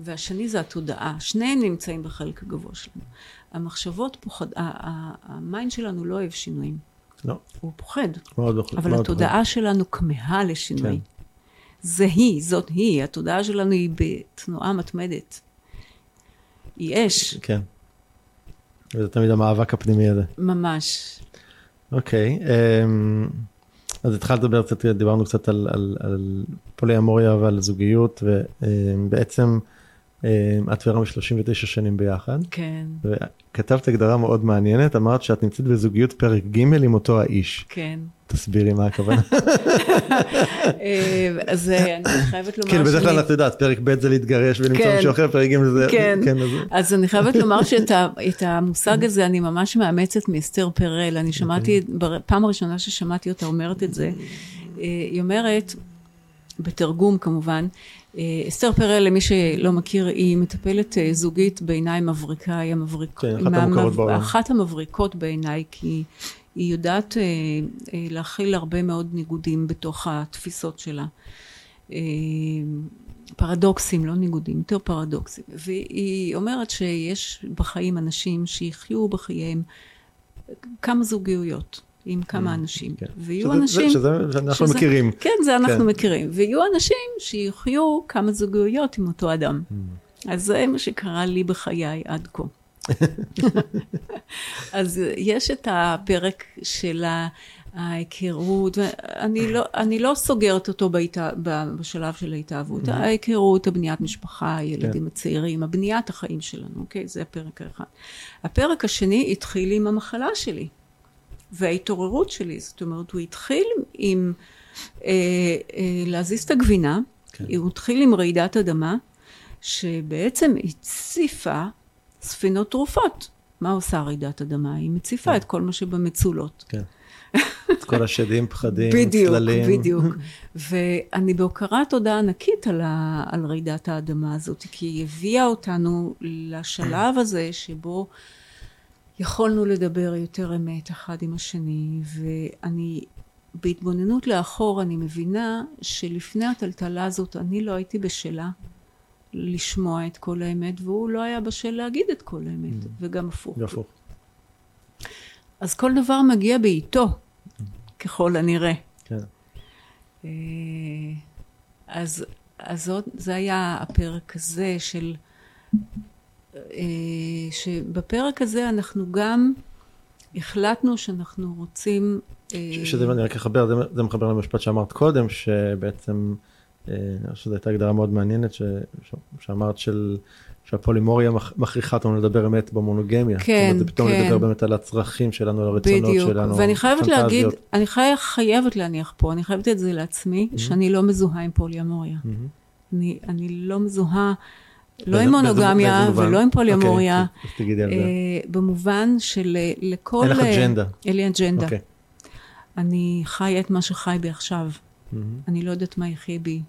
והשני זה התודעה. שניהם נמצאים בחלק הגבוה שלנו. המחשבות פוחד, ה mind שלנו לא אוהב שינויים,
לא,
הוא פוחד.
מאוד לא חושב.
אבל התודעה שלנו כמהה לשינוי.
כן.
זה היא, זאת היא, התודעה שלנו היא בתנועה מתמדת. היא אש,
כן. וזה תמיד המאבק הפנימי הזה.
ממש.
אוקיי, אמ, אז התחלת לדבר קצת, דיברנו קצת על, על, על פוליאמוריה ועל זוגיות, ובעצם אמ, את ורם 39 שנים ביחד,
כן,
וכתבת הגדרה מאוד מעניינת, אמרת שאת נמצאת בזוגיות פרק ג' עם אותו האיש.
כן.
תסבירי מה הכוונה.
אה, אז אה, אני חייבת לומר
כאילו בדרך כלל את יודעת, פרק ב' זה להתגרש ולמצוא
כן.
מישהו אחר, פרק ג' זה...
כן.
אז-
אז אני חייבת לומר שאת המושג הזה אני ממש מאמצת מאסתר פרל. אני שמעתי,
אוקיי.
בפעם הראשונה ששמעתי אותה אומרת את זה, אה, היא אומרת, בתרגום כמובן, אסתר פרל, למי שלא מכיר, היא מטפלת אה, זוגית בעיניי מבריקה, היא המבריק...
כן, אחת המוכרות בעולם.
אחת המבריקות בעיניי, כי היא יודעת אה, אה, להכיל הרבה מאוד ניגודים בתוך התפיסות שלה. אה, פרדוקסים, לא ניגודים, יותר פרדוקסים. והיא אומרת שיש בחיים אנשים שיחיו בחייהם כמה זוגיות עם כמה אנשים.
כן.
ויהיו
שזה-
אנשים...
שזה שאנחנו
שזה-
מכירים.
כן, זה אנחנו
כן.
מכירים. ויהיו אנשים שיחיו כמה זוגיות עם אותו אדם.
Mm.
אז זה מה שקרה לי בחיי עד כה. אז יש את הפרק של ההיכרות, ואני לא, אני לא סוגרת אותו בהתה, בשלב של ההתאהבות, mm-hmm. ההיכרות, הבניית משפחה, הילדים כן. הצעירים, הבניית החיים שלנו, אוקיי? זה הפרק האחד. הפרק השני התחיל עם המחלה שלי, וההתעוררות שלי, זאת אומרת, הוא התחיל עם אה, אה, להזיז את הגבינה, כן. הוא התחיל עם רעידת אדמה, שבעצם הציפה ספינות תרופות. מה עושה רעידת אדמה? היא מציפה כן. את כל מה שבמצולות.
כן. את כל השדים, פחדים,
בדיוק,
צללים.
בדיוק, בדיוק. ואני בהוקרת תודה ענקית על, ה, על רעידת האדמה הזאת, כי היא הביאה אותנו לשלב הזה שבו יכולנו לדבר יותר אמת אחד עם השני, ואני, בהתבוננות לאחור, אני מבינה שלפני הטלטלה הזאת אני לא הייתי בשלה. לשמוע את כל האמת, והוא לא היה בשל להגיד את כל האמת, mm. וגם הפוך.
הפוך.
אז כל דבר מגיע בעיתו, mm. ככל הנראה.
כן.
אה, אז, אז זאת, זה היה הפרק הזה של... אה, שבפרק הזה אנחנו גם החלטנו שאנחנו רוצים...
אה, שזה, אני רק אחבר, זה, זה מחבר למשפט שאמרת קודם, שבעצם אה, אני חושב שזו הייתה הגדרה מאוד מעניינת ש, ש, שאמרת של, שהפולימוריה מכריחה אותנו לדבר אמת במונוגמיה.
כן,
זאת אומרת, זה פתאום
כן.
לדבר באמת על הצרכים שלנו, על הרצונות
בדיוק.
שלנו.
ואני חייבת להגיד, אני חי, חייבת להניח פה, אני חייבת את זה לעצמי, mm-hmm. שאני לא מזוהה עם פולימוריה. Mm-hmm. אני, אני לא מזוהה, לא עם מונוגמיה ולא עם פולימוריה.
אוקיי, אז תגידי על זה.
אה, במובן של אה, לכל...
אין לך אג'נדה.
אין לי אג'נדה. אוקיי. אני חיה את מה שחי בי עכשיו. Mm-hmm. אני לא יודעת מה יחיה בי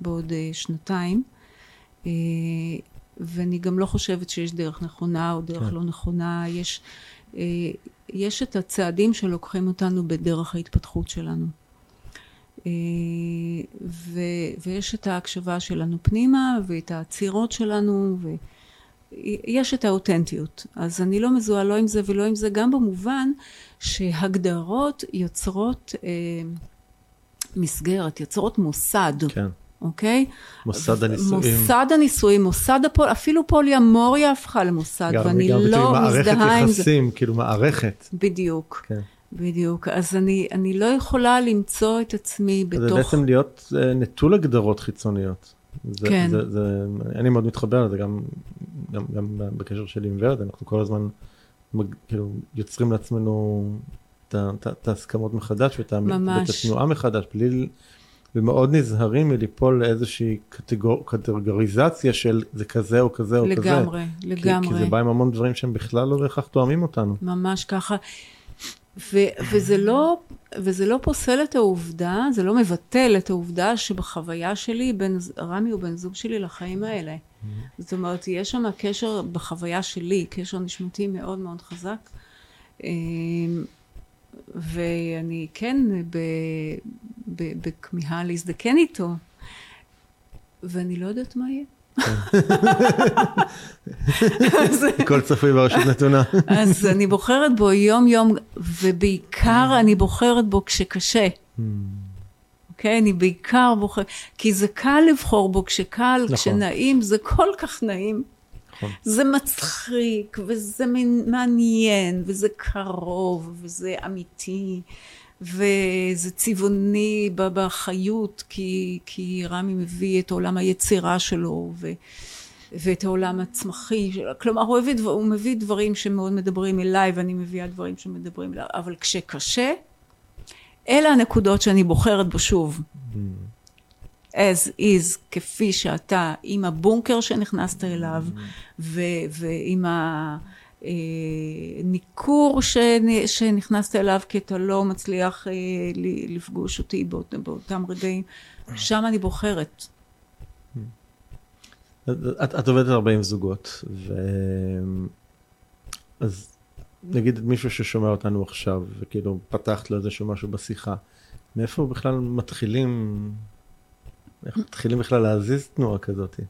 בעוד שנתיים, ואני גם לא חושבת שיש דרך נכונה או דרך כן. לא נכונה. יש, יש את הצעדים שלוקחים אותנו בדרך ההתפתחות שלנו. Uh, ו, ויש את ההקשבה שלנו פנימה, ואת העצירות שלנו, ויש את האותנטיות. אז אני לא מזוהה לא עם זה ולא עם זה, גם במובן שהגדרות יוצרות uh, מסגרת, יוצרות מוסד.
כן.
אוקיי?
מוסד הנישואים.
מוסד הנישואים, מוסד הפול... אפילו פוליאמוריה הפכה למוסד,
גם,
ואני
גם
לא מזדהה עם זה.
מערכת יחסים, כאילו מערכת.
בדיוק.
כן.
בדיוק. אז אני, אני לא יכולה למצוא את עצמי בתוך...
זה בעצם להיות uh, נטול הגדרות חיצוניות. זה,
כן.
זה, זה, אני מאוד מתחבר לזה, גם, גם, גם בקשר שלי עם ורד, אנחנו כל הזמן כאילו יוצרים לעצמנו את ההסכמות מחדש ואת התנועה מחדש, בלי... ומאוד נזהרים מליפול לאיזושהי קטגור, קטגוריזציה של זה כזה או כזה או
לגמרי,
כזה.
לגמרי, לגמרי.
כי זה בא עם המון דברים שהם בכלל לא בהכרח תואמים אותנו.
ממש ככה. ו- וזה, לא, וזה לא פוסל את העובדה, זה לא מבטל את העובדה שבחוויה שלי, בין, רמי הוא בן זוג שלי לחיים האלה. Mm-hmm. זאת אומרת, יש שם קשר בחוויה שלי, קשר נשמתי מאוד מאוד חזק. אמ, ואני כן בכמיהה להזדקן איתו, ואני לא יודעת מה יהיה.
הכל צפוי ברשות נתונה.
אז אני בוחרת בו יום יום, ובעיקר אני בוחרת בו כשקשה. אוקיי? אני בעיקר בוחרת, כי זה קל לבחור בו כשקל, נכון. כשנעים, זה כל כך נעים. נכון. זה מצחיק, וזה מעניין, וזה קרוב, וזה אמיתי, וזה צבעוני בחיות, כי, כי רמי מביא את עולם היצירה שלו, ו... ואת העולם הצמחי, כלומר הוא, הביא, הוא מביא דברים שמאוד מדברים אליי ואני מביאה דברים שמדברים אליי, אבל כשקשה, אלה הנקודות שאני בוחרת בו שוב. As is, כפי שאתה, עם הבונקר שנכנסת אליו, ועם הניכור אה, שנכנסת אליו, כי אתה לא מצליח אה, לפגוש אותי באות, באותם רגעים, שם אני בוחרת.
את, את עובדת הרבה עם זוגות, ו... אז נגיד מישהו ששומע אותנו עכשיו, וכאילו פתחת לו איזשהו משהו בשיחה, מאיפה בכלל מתחילים איך מתחילים בכלל להזיז תנועה כזאת?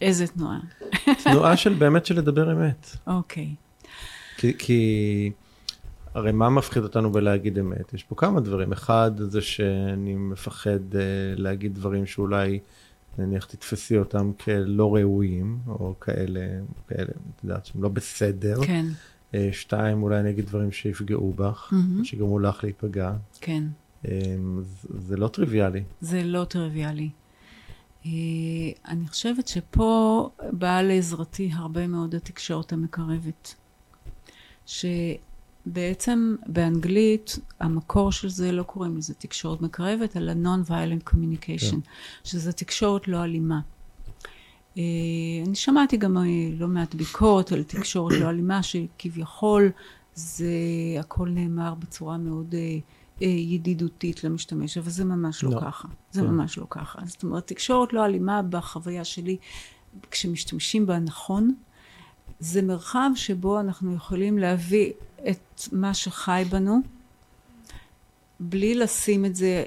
איזה תנועה?
תנועה של באמת של לדבר אמת.
אוקיי.
כי, כי הרי מה מפחיד אותנו בלהגיד אמת? יש פה כמה דברים. אחד זה שאני מפחד uh, להגיד דברים שאולי uh, נניח תתפסי אותם כלא ראויים, או כאלה, כאלה, את יודעת, שהם לא בסדר.
כן,
אה, שתיים, אולי אני אגיד דברים שיפגעו בך,
מהמם.
שיגרמו לך להיפגע.
כן.
אה, זה- זה לא טריוויאלי.
זה לא טריוויאלי. אה, אני חושבת שפה באה לעזרתי הרבה מאוד התקשורת המקרבת. שבעצם באנגלית המקור של זה לא קוראים לזה תקשורת מקרבת, אלא non-violent communication,
כן.
שזה תקשורת לא אלימה. אה, אני שמעתי גם אה, לא מעט ביקורת על תקשורת לא אלימה, שכביכול זה הכל נאמר בצורה מאוד ידידותית למשתמש, אבל זה ממש לא,
לא.
ככה. זה
כן.
ממש לא ככה. זאת אומרת, תקשורת לא אלימה בחוויה שלי, כשמשתמשים בה נכון, זה מרחב שבו אנחנו יכולים להביא את מה שחי בנו, בלי לשים את זה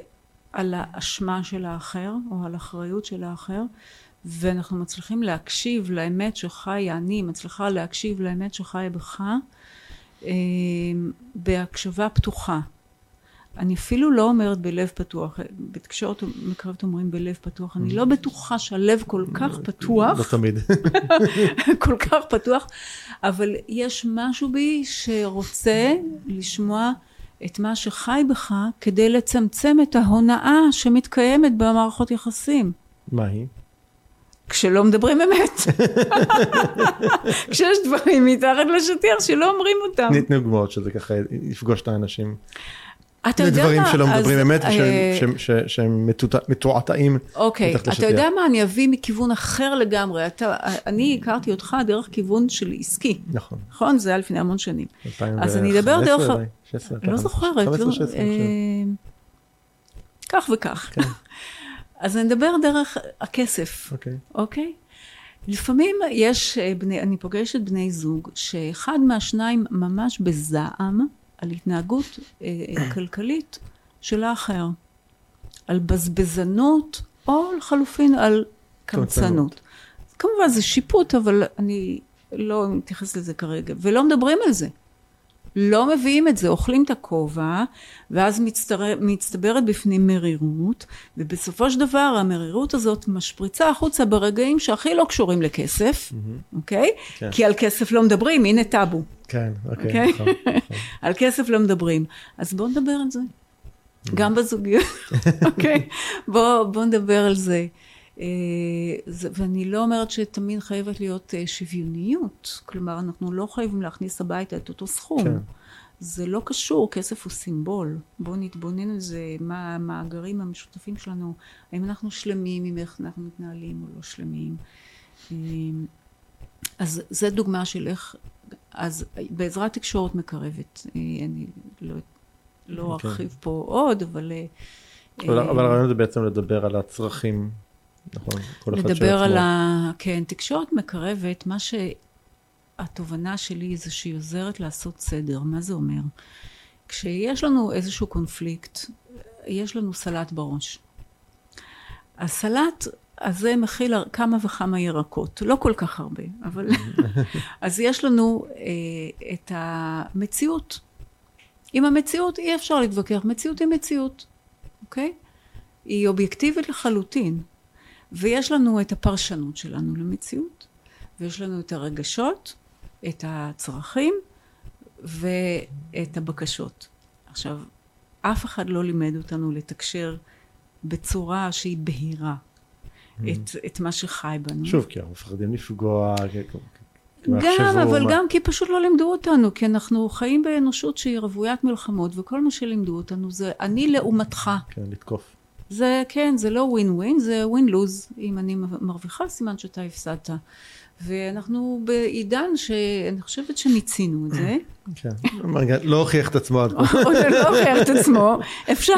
על האשמה של האחר, או על האחריות של האחר, ואנחנו מצליחים להקשיב לאמת שחיה, אני מצליחה להקשיב לאמת שחיה בך, אה, בהקשבה פתוחה. אני אפילו לא אומרת בלב פתוח, בתקשורת מקרבת אומרים בלב פתוח, אני לא בטוחה שהלב כל כך פתוח,
לא תמיד.
כל כך פתוח, אבל יש משהו בי שרוצה לשמוע את מה שחי בך כדי לצמצם את ההונאה שמתקיימת במערכות יחסים.
מה היא?
כשלא מדברים אמת. כשיש דברים מתחת לשטיח שלא אומרים אותם.
תני תני דוגמאות שזה ככה יפגוש את האנשים.
אתה יודע מה?
שלא מדברים
אז,
אמת
אה,
ושהם- שהם מתועתעים.
אוקיי, אתה. יודע מה? אני אביא מכיוון אחר לגמרי. אתה, אני הכרתי אותך דרך כיוון של עסקי,
נכון.
נכון? זה היה לפני המון שנים.
2015
אז אני אדבר דרך ה-
אולי, 16,
לא זוכרת.
15,
לא,
16,
אה. כך וכך.
כן.
אז אני אדבר דרך הכסף,
אוקיי.
אוקיי? לפעמים יש אה, אני פוגשת בני זוג שאחד מהשניים ממש בזעם על התנהגות אה, אה, כלכלית של האחר, על בזבזנות או לחלופין על
קמצנות.
קמצנות. כמובן זה שיפוט אבל אני לא מתייחסת לזה כרגע ולא מדברים על זה. לא מביאים את זה, אוכלים את הכובע, ואז מצטר... מצטברת בפנים מרירות, ובסופו של דבר המרירות הזאת משפריצה החוצה ברגעים שהכי לא קשורים לכסף, אוקיי?
כן.
כי על כסף לא מדברים, הנה טאבו.
כן, אוקיי.
אוקיי?
נכון, נכון.
על כסף לא מדברים. אז בואו נדבר על זה. גם בזוגיות, אוקיי? בואו בוא נדבר על זה. אה. ואני לא אומרת שתמיד חייבת להיות אה, שוויוניות. כלומר, אנחנו לא חייבים להכניס הביתה את אותו סכום.
כן.
זה לא קשור, כסף הוא סימבול. בואו נתבונן על זה, מה המאגרים המשותפים שלנו, האם אנחנו שלמים עם איך אנחנו מתנהלים או לא שלמים. אה, אז זו דוגמה של איך, אז בעזרת תקשורת מקרבת, אני לא, לא
כן.
ארחיב פה עוד, אבל...
אבל הרעיון זה בעצם לדבר על הצרכים, נכון? כל אחד
לדבר על. ה... כן, תקשורת מקרבת, מה שהתובנה שלי זה שהיא עוזרת לעשות סדר. מה זה אומר? כשיש לנו איזשהו קונפליקט, יש לנו סלט בראש. הסלט הזה מכיל כמה וכמה ירקות, לא כל כך הרבה, אבל... אז יש לנו אה, את המציאות. עם המציאות אי אפשר להתווכח, מציאות היא מציאות, אוקיי? היא אובייקטיבית לחלוטין. ויש לנו את הפרשנות שלנו למציאות, ויש לנו את הרגשות, את הצרכים ואת הבקשות. עכשיו, אף אחד לא לימד אותנו לתקשר בצורה שהיא בהירה את, את מה שחי בנו.
שוב, כי אנחנו מפחדים לפגוע.
גם, אבל
מה-
גם כי פשוט לא לימדו אותנו, כי אנחנו חיים באנושות שהיא רוויית מלחמות, וכל מה שלימדו אותנו זה אני לעומתך.
כן, לתקוף.
זה כן, זה לא ווין ווין, זה ווין לוז. אם אני מרוויחה, סימן שאתה הפסדת. ואנחנו בעידן שאני חושבת שמיצינו את זה.
כן. לא הוכיח את עצמו עד כה.
שלא הוכיח את עצמו, אפשר,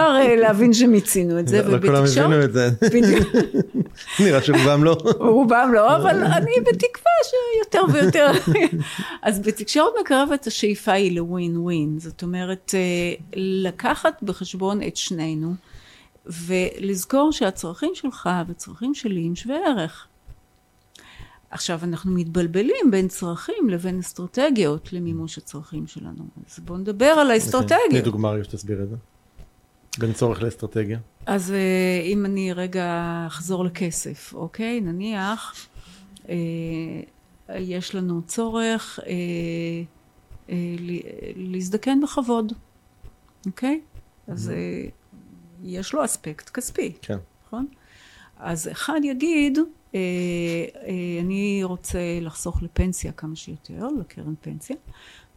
אה, להבין שמיצינו את זה.
לא כולם
ובתקשורת-
הבינו את זה. נראה שרובם לא.
רובם לא, אבל אני בתקווה שיותר ויותר. אז בתקשורת מקרבת השאיפה היא לווין ווין. זאת אומרת, אה, לקחת בחשבון את שנינו, ולזכור שהצרכים שלך והצרכים שלי הם שווי ערך. עכשיו, אנחנו מתבלבלים בין צרכים לבין אסטרטגיות למימוש הצרכים שלנו. אז בואו נדבר על
תני
האסטרטגיות.
דוגמה רגע שתסביר את זה. בין צורך לאסטרטגיה?
אז אה, אם אני רגע אחזור לכסף, אוקיי? נניח אה, יש לנו צורך אה, אה, להזדקן בכבוד, אוקיי? אז אה, יש לו אספקט כספי,
כן.
נכון? אז אחד יגיד, אה, אה, אני רוצה לחסוך לפנסיה כמה שיותר, לקרן פנסיה,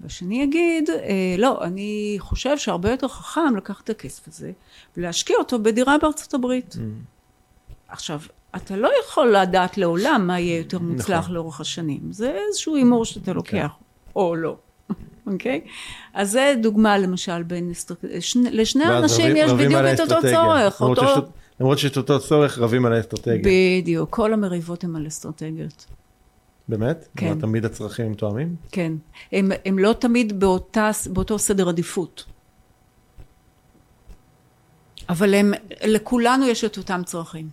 והשני יגיד, אה, לא, אני חושב שהרבה יותר חכם לקחת את הכסף הזה ולהשקיע אותו בדירה בארצות הברית. עכשיו, אתה לא יכול לדעת לעולם מה יהיה יותר מוצלח
נכון.
לאורך השנים. זה איזשהו הימור שאתה לוקח, או לא. אוקיי? אז זה דוגמה למשל בין לשני אנשים יש בדיוק את אותו. צורך.
למרות. שיש- אותו צורך, רבים על האסטרטגיה.
בדיוק, כל המריבות הן על אסטרטגיות.
באמת?
כן.
מה, תמיד הצרכים הם תואמים?
כן. הם, הם לא תמיד באותה, באותו סדר עדיפות. אבל הם, לכולנו יש את אותם צרכים.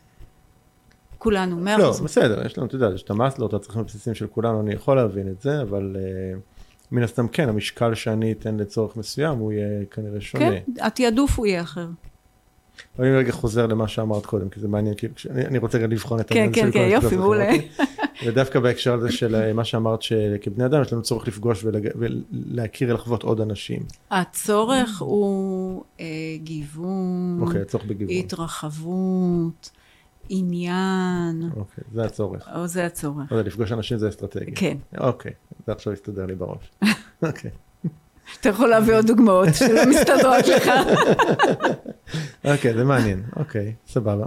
כולנו, מאה
לא,
אחוז.
בסדר, יש לנו, אתה יודע, יש את המאסלו, את הצרכים הבסיסיים של כולנו, אני יכול להבין את זה, אבל אה, מן הסתם כן, המשקל שאני אתן לצורך מסוים, הוא יהיה כנראה שונה.
כן, התעדוף הוא יהיה אחר.
אני רגע חוזר למה שאמרת קודם, כי זה מעניין, כאילו, כשאני- אני רוצה רגע לבחון את
כן,
העניין
כן, כן,
הנקודות
יופי. מעולה.
ודווקא בהקשר הזה של אה, מה שאמרת, שכבני אדם יש לנו צורך לפגוש ולג- ולהכיר ולחוות עוד אנשים.
הצורך הוא אה, גיוון,
אוקיי, הצורך בגיוון.
התרחבות, עניין,
אוקיי, זה הצורך.
או זה הצורך.
לא יודע, לפגוש אנשים זה אסטרטגיה.
כן.
אוקיי, זה עכשיו הסתדר לי בראש. אוקיי.
אתה יכול להביא עוד דוגמאות שלא מסתדרות לך.
אוקיי, זה מעניין, אוקיי, סבבה.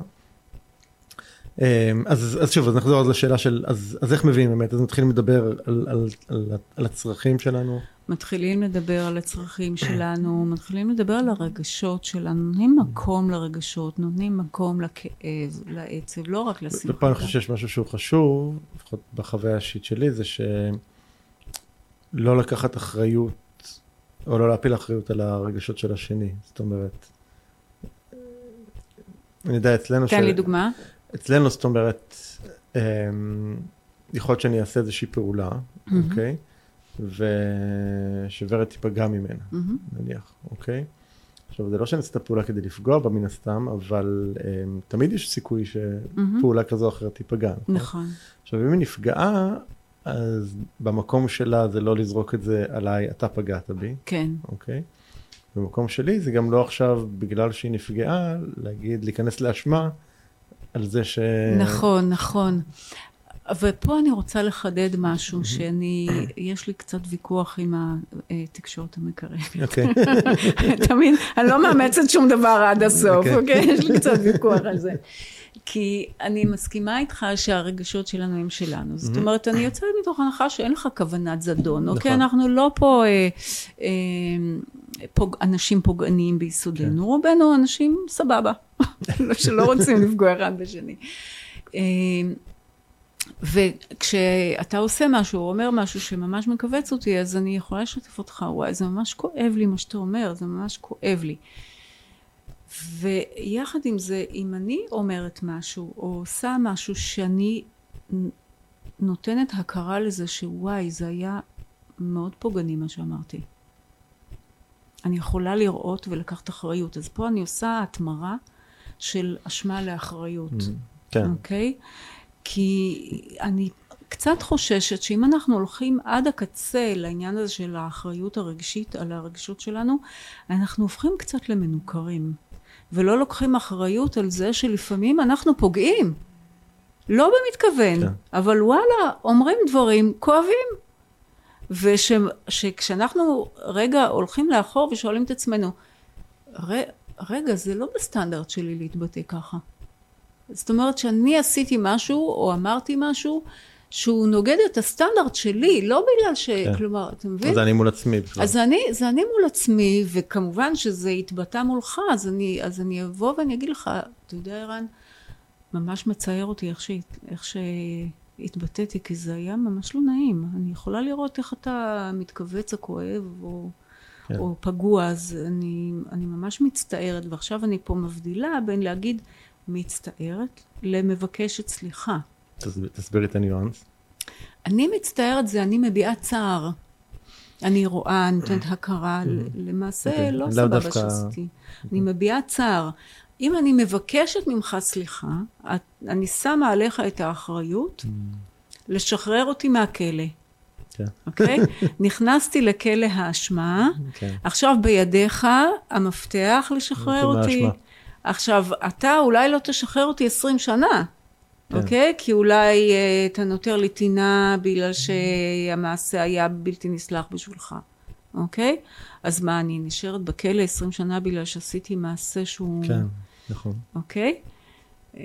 אמ, אז, אז שוב, אז נחזור אז לשאלה של, אז, אז איך מביאים באמת, אז מתחילים לדבר על, על, על, על הצרכים שלנו.
מתחילים לדבר על הצרכים שלנו, מתחילים לדבר על הרגשות שלנו, נותנים מקום לרגשות, נותנים מקום לכאב, לעצב, לא רק לשמחה.
ופה אני חושב שיש משהו שהוא חשוב, לפחות בחוויה האישית שלי, זה שלא לקחת אחריות, או לא להפיל אחריות על הרגשות של השני. זאת אומרת, אני יודע, אצלנו...
תן
ש-
לי דוגמה.
אצלנו, זאת אומרת, אמ, יכול להיות שאני אעשה איזושהי פעולה, אוקיי? ושוורד תיפגע ממנה,
מהמם.
נניח, אוקיי? עכשיו, זה לא שאני אעשה את הפעולה כדי לפגוע בה מן הסתם, אבל um, תמיד יש סיכוי שפעולה כזו או אחרת תיפגע. נכון?
נכון.
עכשיו, אם היא נפגעה, אז במקום שלה זה לא לזרוק את זה עליי, אתה פגעת בי,
כן.
אוקיי? במקום שלי זה גם לא עכשיו, בגלל שהיא נפגעה, להגיד, להיכנס לאשמה על זה ש...
נכון, נכון. ופה אני רוצה לחדד משהו שאני, יש לי קצת ויכוח עם התקשורת המקרבת.
אוקיי,
תמיד, אני לא מאמצת שום דבר עד הסוף,
אוקיי.
אוקיי? יש לי קצת ויכוח על זה. כי אני מסכימה איתך שהרגשות שלנו הם שלנו. זאת אומרת, אני יוצאת מתוך הנחה שאין לך כוונת זדון, אוקיי?
נכון.
אנחנו לא פה אה, אה, פוג, אנשים פוגעניים ביסודנו,
כן.
רובנו אנשים סבבה, שלא רוצים לפגוע אחד בשני. אה, וכשאתה עושה משהו או אומר משהו שממש מכווץ אותי, אז אני יכולה לשתף אותך, וואי, זה ממש כואב לי מה שאתה אומר, זה ממש כואב לי. ויחד עם זה, אם אני אומרת משהו, או עושה משהו שאני נותנת הכרה לזה שוואי, זה היה מאוד פוגעני מה שאמרתי. אני יכולה לראות ולקחת אחריות. אז פה אני עושה התמרה של אשמה לאחריות.
כן,
אוקיי? כי אני קצת חוששת שאם אנחנו הולכים עד הקצה לעניין הזה של האחריות הרגשית על הרגשות שלנו, אנחנו הופכים קצת למנוכרים. ולא לוקחים אחריות על זה שלפעמים אנחנו פוגעים. לא במתכוון,
כן.
אבל וואלה, אומרים דברים כואבים. ושכשאנחנו רגע הולכים לאחור ושואלים את עצמנו, "ר- רגע, זה לא בסטנדרט שלי להתבטא ככה. זאת אומרת שאני עשיתי משהו או אמרתי משהו שהוא נוגד את הסטנדרט שלי, לא בגלל ש...
כן.
כלומר, אתה מבין?
אז אני מול עצמי בכלל.
אז אני, זה אני מול עצמי, וכמובן שזה יתבטא מולך, אז אני, אז אני אבוא ואני אגיד לך, אתה יודע, ערן, ממש מצער אותי איך, שהת, איך שהתבטאתי, כי זה היה ממש לא נעים. אני יכולה לראות איך אתה מתכווץ או כואב, או.
כן.
או פגוע, אז אני, אני ממש מצטערת, ועכשיו אני פה מבדילה בין להגיד מצטערת למבקשת סליחה.
תסביר- תסבירי את הניואנס.
אני מצטערת זה אני מביעה צער. אני רואה, נותנת הכרה, למעשה
אוקיי.
לא סבבה שעשיתי. אני מביעה צער. אם אני מבקשת ממך סליחה, אני שמה עליך את האחריות לשחרר אותי מהכלא,
כן.
אוקיי? נכנסתי לכלא האשמה,
כן.
עכשיו בידיך המפתח לשחרר
אותי.
עכשיו, אתה אולי לא תשחרר אותי עשרים שנה,
כן.
אוקיי? כי אולי אה, אתה נותר לי טינה בגלל שהמעשה היה בלתי נסלח בשבילך, אוקיי? אז מה, אני נשארת בכלא עשרים שנה בגלל שעשיתי מעשה שהוא...
כן, נכון.
אוקיי? אה,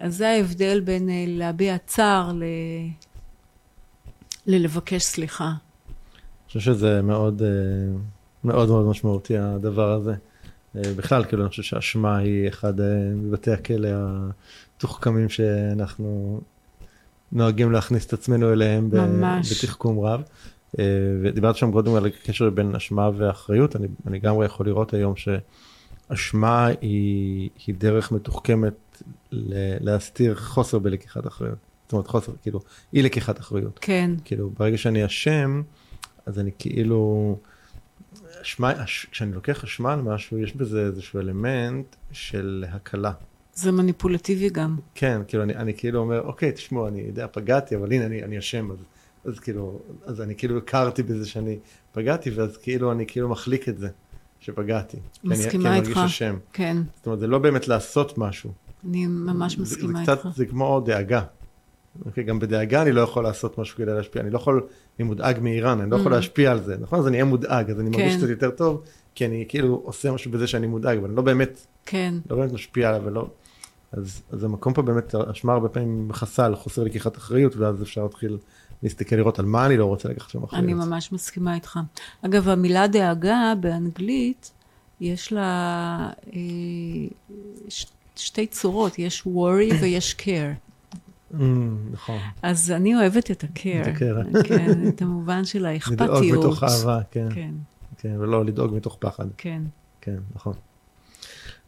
אז זה ההבדל בין אה, להביע צער ל... ללבקש סליחה.
אני חושב שזה מאוד מאוד מאוד משמעותי הדבר הזה. בכלל, כאילו, אני חושב שאשמה היא אחד מבתי הכלא המתוחכמים שאנחנו נוהגים להכניס את עצמנו אליהם
ממש.
בתחכום רב. אה, ודיברת שם קודם על הקשר בין אשמה ואחריות, אני, אני גם יכול לראות היום שאשמה היא, היא דרך מתוחכמת ל- להסתיר חוסר בלקיחת אחריות. זאת אומרת, חוסר, כאילו, אי לקיחת אחריות.
כן,
כאילו ברגע שאני אשם אז אני כאילו אשמה אש, כשאני לוקח אשמה על משהו יש בזה איזשהו אלמנט של הקלה.
זה מניפולטיבי גם.
כן כאילו אני, אני כאילו אומר אוקיי תשמעו אני יודע פגעתי אבל הנה אני, אני אשם אז, אז כאילו אז אני כאילו הכרתי בזה שאני פגעתי ואז כאילו אני כאילו מחליק את זה שפגעתי. כי אני- כי
מסכימה
אני
איתך.
מרגיש אשם.
כן,
זאת אומרת זה לא באמת לעשות משהו.
אני ממש
זה-
מסכימה
זה
איתך.
קצת, זה כמו דאגה. אוקיי, גם בדאגה אני לא יכול לעשות משהו כדי להשפיע, אני לא יכול, אני מודאג מאיראן, אני לא יכול
Mm.
להשפיע על זה, נכון? אז אני אהיה מודאג, אז אני מרגיש
כן.
קצת יותר טוב, כי אני כאילו עושה משהו בזה שאני מודאג, אבל אני לא באמת,
כן,
לא באמת משפיע עליו ולא... אז, אז המקום פה באמת, האשמה הרבה פעמים מכסה על חוסר לקיחת אחריות, ואז אפשר להתחיל להסתכל לראות על מה אני לא רוצה לקחת שם אחריות.
אני ממש מסכימה איתך. אגב, המילה דאגה באנגלית, יש לה אה, ש, שתי צורות, יש worry ויש care.
Mm, נכון,
אז אני אוהבת את ה-care.
את ה-care.
כן, את המובן של
לדאוג
האכפתיות.
מתוך אהבה, כן,
כן,
כן, ולא לדאוג מתוך פחד.
כן.
כן, נכון.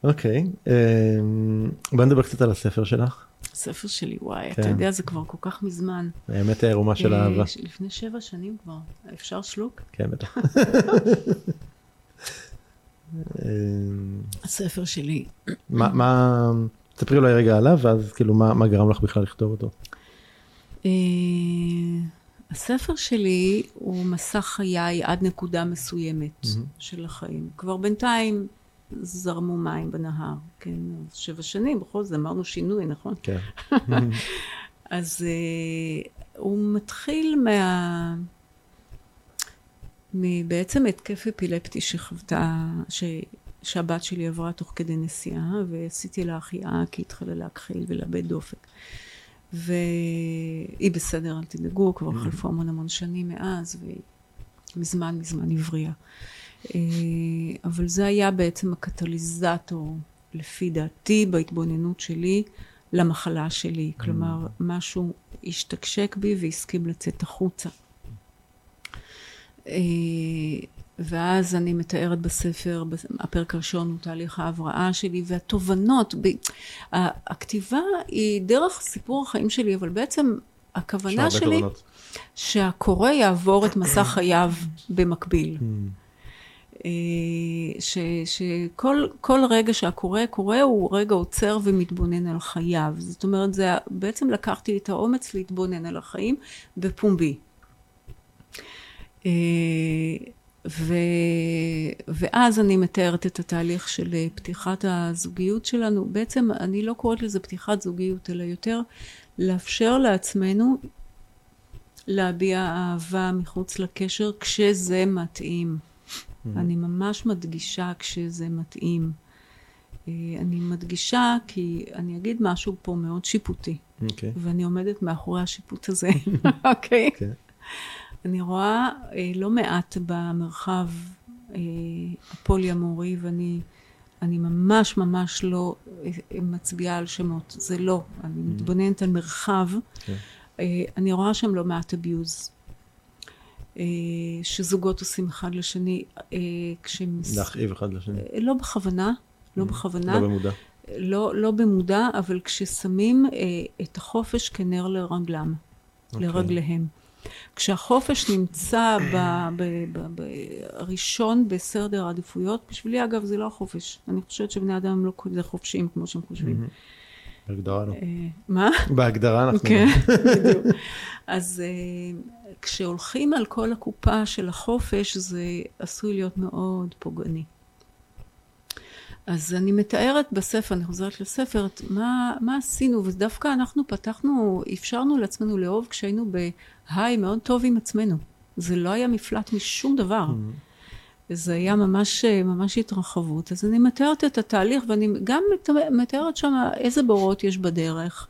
אוקיי, אמ, בוא נדבר קצת על הספר שלך.
הספר שלי, וואי,
כן.
אתה יודע, זה כבר כל כך מזמן.
האמת העירומה של
אה,
אהבה.
לפני שבע שנים כבר. אפשר שלוק?
כן, בטח. אמ,
הספר שלי.
מה, תספרי אולי רגע עליו, ואז כאילו מה, גרם לך בכלל לכתוב אותו.
אה, הספר שלי הוא מסע חיי עד נקודה מסוימת. של החיים. כבר בינתיים זרמו מים בנהר, כן, אז שבע שנים, בכל זאת אמרנו שינוי, נכון?
כן.
אז אה, הוא מתחיל מה... מבעצם התקף אפילפטי שחוותה, ש... שהבת שלי עברה תוך כדי נסיעה, ועשיתי לה החייאה כי התחילה להכחיל ולאבד דופק. והיא בסדר, אל תדאגו, כבר חלפו המון המון שנים מאז, והיא מזמן מזמן הבריאה. אה, אבל זה היה בעצם הקטליזטור, לפי דעתי, בהתבוננות שלי, למחלה שלי. כלומר, משהו השתקשק בי והסכים לצאת החוצה. אה, ואז אני מתארת בספר, הפרק הראשון הוא תהליך ההבראה שלי, והתובנות, ב- הכתיבה היא דרך סיפור החיים שלי, אבל בעצם הכוונה שלי,
כוונות.
שהקורא יעבור את מסע חייו במקביל. אה, שכל כל רגע שהקורא קורא הוא רגע עוצר ומתבונן על חייו. זאת אומרת, זה, בעצם לקחתי את האומץ להתבונן על החיים בפומבי. אה, ו, ואז אני מתארת את התהליך של אה, פתיחת הזוגיות שלנו. בעצם אני לא קוראת לזה פתיחת זוגיות, אלא יותר לאפשר לעצמנו להביע אהבה מחוץ לקשר כשזה מתאים. אני ממש מדגישה כשזה מתאים. אה, אני מדגישה כי אני אגיד משהו פה מאוד שיפוטי,
אוקיי.
ואני עומדת מאחורי השיפוט הזה, אוקיי?
כן.
אני רואה אה, לא מעט במרחב אה, הפולי-אמורי, ואני אני ממש ממש לא אה, מצביעה על שמות, זה לא. אני מתבוננת על מרחב.
כן.
אה, אני רואה שם לא מעט abuse. אה, שזוגות עושים אחד לשני, אה, כשהם...
להכאיב אחד לשני.
אה, לא בכוונה, לא בכוונה,
לא במודע.
לא, לא במודע, אבל כששמים את החופש כנר לרגלם,
אוקיי.
לרגליהם. כשהחופש נמצא בראשון בסדר העדיפויות, בשבילי אגב זה לא החופש. אני חושבת שבני אדם הם לא כזה חופשיים כמו שהם חושבים.
בהגדרה לא.
אה, מה?
בהגדרה אנחנו
כן, בדיוק. אז אה, כשהולכים על כל הקופה של החופש, זה עשוי להיות מאוד פוגעני. אז אני מתארת בספר, אני חוזרת לספר, מה, מה עשינו, ודווקא אנחנו פתחנו, אפשרנו לעצמנו לאהוב כשהיינו בהיי מאוד טוב עם עצמנו. זה לא היה מפלט משום דבר. Mm-hmm. זה היה ממש, ממש התרחבות. אז אני מתארת את התהליך, ואני גם מתארת שם איזה בורות יש בדרך,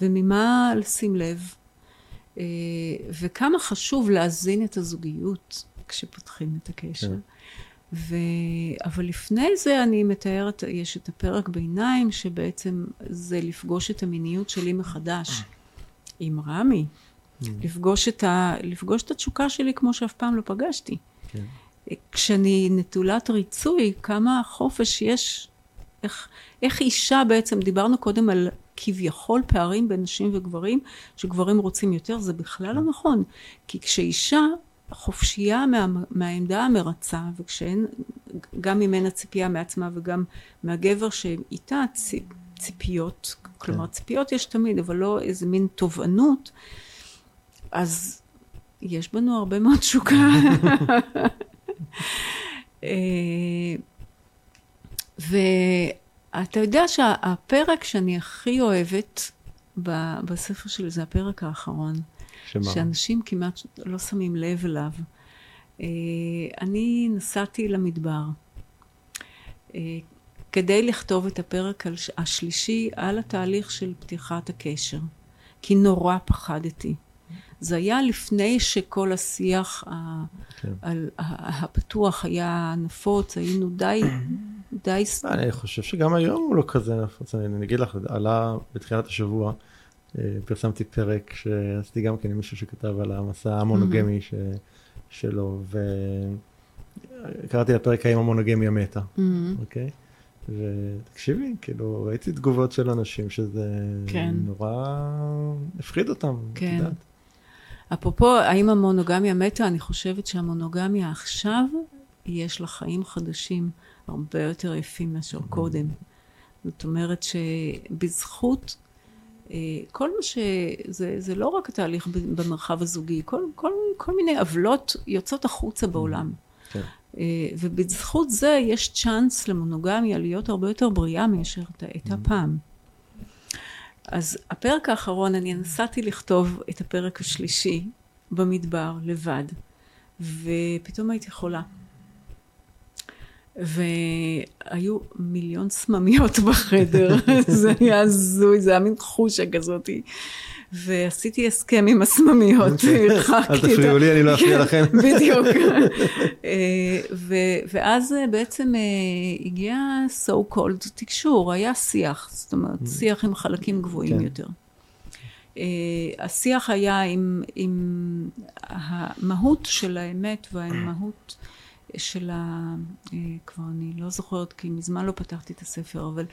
וממה לשים לב, אה, וכמה חשוב להזין את הזוגיות כשפותחים את הקשר. כן. ו... אבל לפני זה אני מתארת, יש את הפרק ביניים, שבעצם זה לפגוש את המיניות שלי מחדש, עם רמי. Mm. לפגוש את, ה... לפגוש את התשוקה שלי כמו שאף פעם לא פגשתי. כן. כשאני נטולת ריצוי, כמה חופש יש, איך, איך אישה בעצם, דיברנו קודם על כביכול פערים בין נשים וגברים, שגברים רוצים יותר, זה בכלל לא נכון. כי כשאישה חופשייה מה, מהעמדה המרצה, וכשאין גם ממנה ציפייה מעצמה וגם מהגבר שאיתה ציפ, ציפיות, כלומר כן. ציפיות יש תמיד, אבל לא איזה מין תובענות, אז יש בנו הרבה מאוד תשוקה. אה, ואתה יודע שהפרק שאני הכי אוהבת בספר שלי זה הפרק האחרון. שמה? שאנשים כמעט לא שמים לב אליו. אה, אני נסעתי למדבר אה, כדי לכתוב את הפרק השלישי על התהליך של פתיחת הקשר, כי נורא פחדתי. זה היה לפני שכל השיח כן. הפתוח היה נפוץ, היינו די, די...
אני חושב שגם היום הוא לא כזה נפוץ, אני אגיד לך, עלה בתחילת השבוע. אה, פרסמתי פרק שעשיתי גם כן עם מישהו שכתב על המסע המונוגמי mm-hmm. ש... שלו, וקראתי לפרק האם המונוגמיה מתה, mm-hmm. אוקיי? ותקשיבי, כאילו, ראיתי תגובות של אנשים שזה כן. נורא הפחיד אותם, כן. את יודעת.
אפרופו, האם המונוגמיה מתה, אני חושבת שהמונוגמיה עכשיו, יש לה חיים חדשים הרבה יותר יפים מאשר. קודם. זאת אומרת שבזכות אה, כל מה ש... זה, זה לא רק התהליך במרחב הזוגי, כל, כל, כל מיני עוולות יוצאות החוצה בעולם. כן. אה, ובזכות זה יש צ'אנס למונוגמיה להיות הרבה יותר בריאה מאשר הייתה mm-hmm. פעם. אז הפרק האחרון, אני נסעתי לכתוב את הפרק השלישי במדבר לבד, ופתאום הייתי חולה. והיו מיליון סממיות בחדר, זה היה הזוי, זה היה מין חושה כזאתי. ועשיתי הסכם עם הסממיות,
אל תפריעו לי, אני לא אפריע לכם.
בדיוק. אה, ואז בעצם אה, הגיע so called תקשור, היה שיח, זאת אומרת, mm. שיח עם חלקים גבוהים כן. יותר. אה, השיח היה עם, עם המהות של האמת והמהות של ה... אה, כבר אני לא זוכרת כי מזמן לא פתחתי את הספר, אבל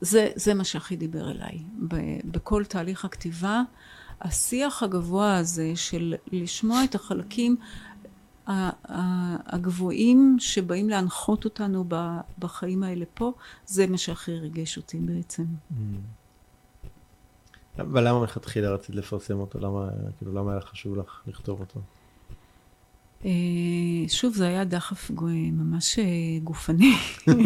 זה, זה מה שהכי דיבר אליי. בכל תהליך הכתיבה, השיח הגבוה הזה של לשמוע את החלקים הגבוהים שבאים להנחות אותנו בחיים האלה פה, זה מה שהכי ריגש אותי בעצם. Mm.
אבל למה מלכתחילה רצית לפרסם אותו? למה, כאילו, למה היה חשוב לך לכתוב אותו?
אה, שוב, זה היה דחף ממש אה, גופני.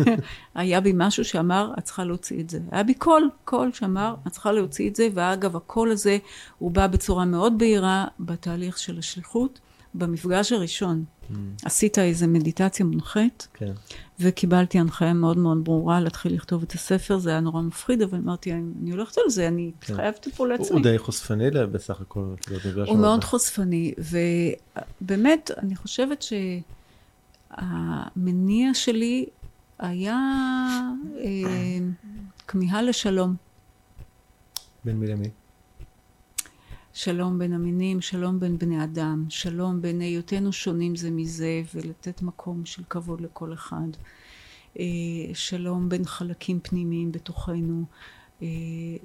היה בי משהו שאמר, את צריכה להוציא את זה. היה בי קול, קול שאמר, את צריכה להוציא את זה, ואגב, הקול הזה, הוא בא בצורה מאוד בהירה בתהליך של השליחות. במפגש הראשון mm. עשית איזה מדיטציה מונחית, כן. וקיבלתי הנחיה מאוד מאוד ברורה להתחיל לכתוב את הספר, זה היה נורא מפחיד, אבל אמרתי, אני הולכת על זה, אני כן. חייבת פה לעצמי.
הוא די חושפני בסך הכל.
הוא מאוד חושפני, ובאמת, אני חושבת שהמניע שלי היה אה, כמיהה לשלום.
בין מי למי?
שלום בין המינים, שלום בין בני אדם, שלום בין היותנו שונים זה מזה ולתת מקום של כבוד לכל אחד, אה, שלום בין חלקים פנימיים בתוכנו, אה,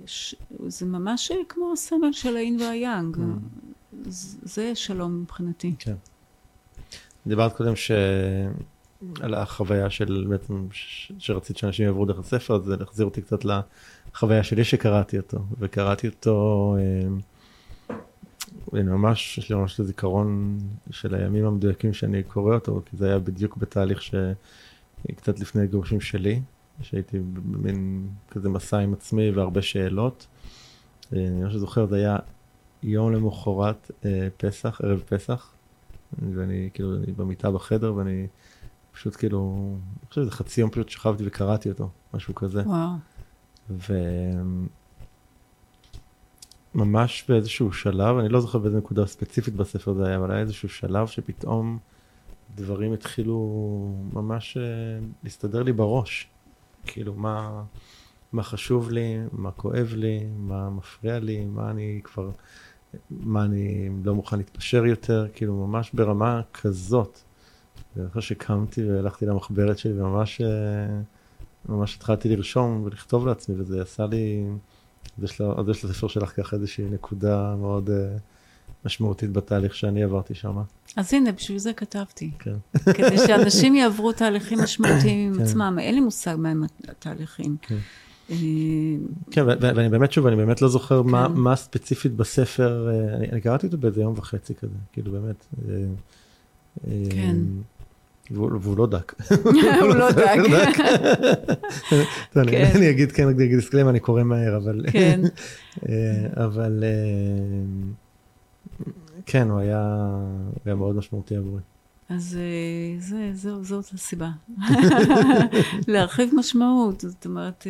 ש- זה ממש כמו הסמל של האין והיאנג. ז- זה שלום מבחינתי.
כן. דיברת קודם ש... על החוויה של בעצם ש... שרצית שאנשים יעברו דרך הספר, זה החזיר אותי קצת לחוויה שלי שקראתי אותו, וקראתי אותו, אה, הנה, ממש, יש לי ממש זיכרון של הימים המדויקים שאני קורא אותו, כי זה היה בדיוק בתהליך שקצת לפני הגירושים שלי, שהייתי במין כזה מסע עם עצמי והרבה שאלות. אה, אני ממש זוכר, זה היה יום למחרת אה, פסח, ערב פסח, ואני כאילו, אני במיטה בחדר ואני פשוט כאילו, אני חושב שזה חצי יום פשוט שכבתי וקראתי אותו, משהו כזה.
וואו.
וממש באיזשהו שלב, אני לא זוכר באיזה נקודה ספציפית בספר זה היה, אבל היה איזשהו שלב שפתאום דברים התחילו ממש אה, להסתדר לי בראש. כאילו, מה, מה חשוב לי, מה כואב לי, מה מפריע לי, מה אני כבר, מה אני לא מוכן להתפשר יותר, כאילו, ממש ברמה כזאת. ואחרי שקמתי והלכתי למחברת שלי וממש אה, ממש התחלתי לרשום ולכתוב לעצמי וזה עשה לי, אז יש לספר שלך ככה איזושהי נקודה מאוד אה, משמעותית בתהליך שאני עברתי שם.
אז הנה, בשביל זה כתבתי.
כן.
כדי שאנשים יעברו תהליכים משמעותיים עם
כן.
עצמם. אין לי מושג מהם התהליכים.
כן.
אה,
כן, ואני באמת שוב, אני באמת לא זוכר מה,
כן.
מה ספציפית בספר, אה, אני, אני קראתי אותו באיזה יום וחצי כזה, כאילו באמת.
כן.
והוא, לא דק.
הוא לא דק.
אני-
כן.
אני אגיד, כן, אני אגיד disclaimer, אני קורא מהר, אבל...
כן.
אה, אבל אה, כן, הוא היה, מאוד משמעותי עבורי.
אז אה, זה, זו, זאת הסיבה. להרחיב משמעות, זאת אומרת,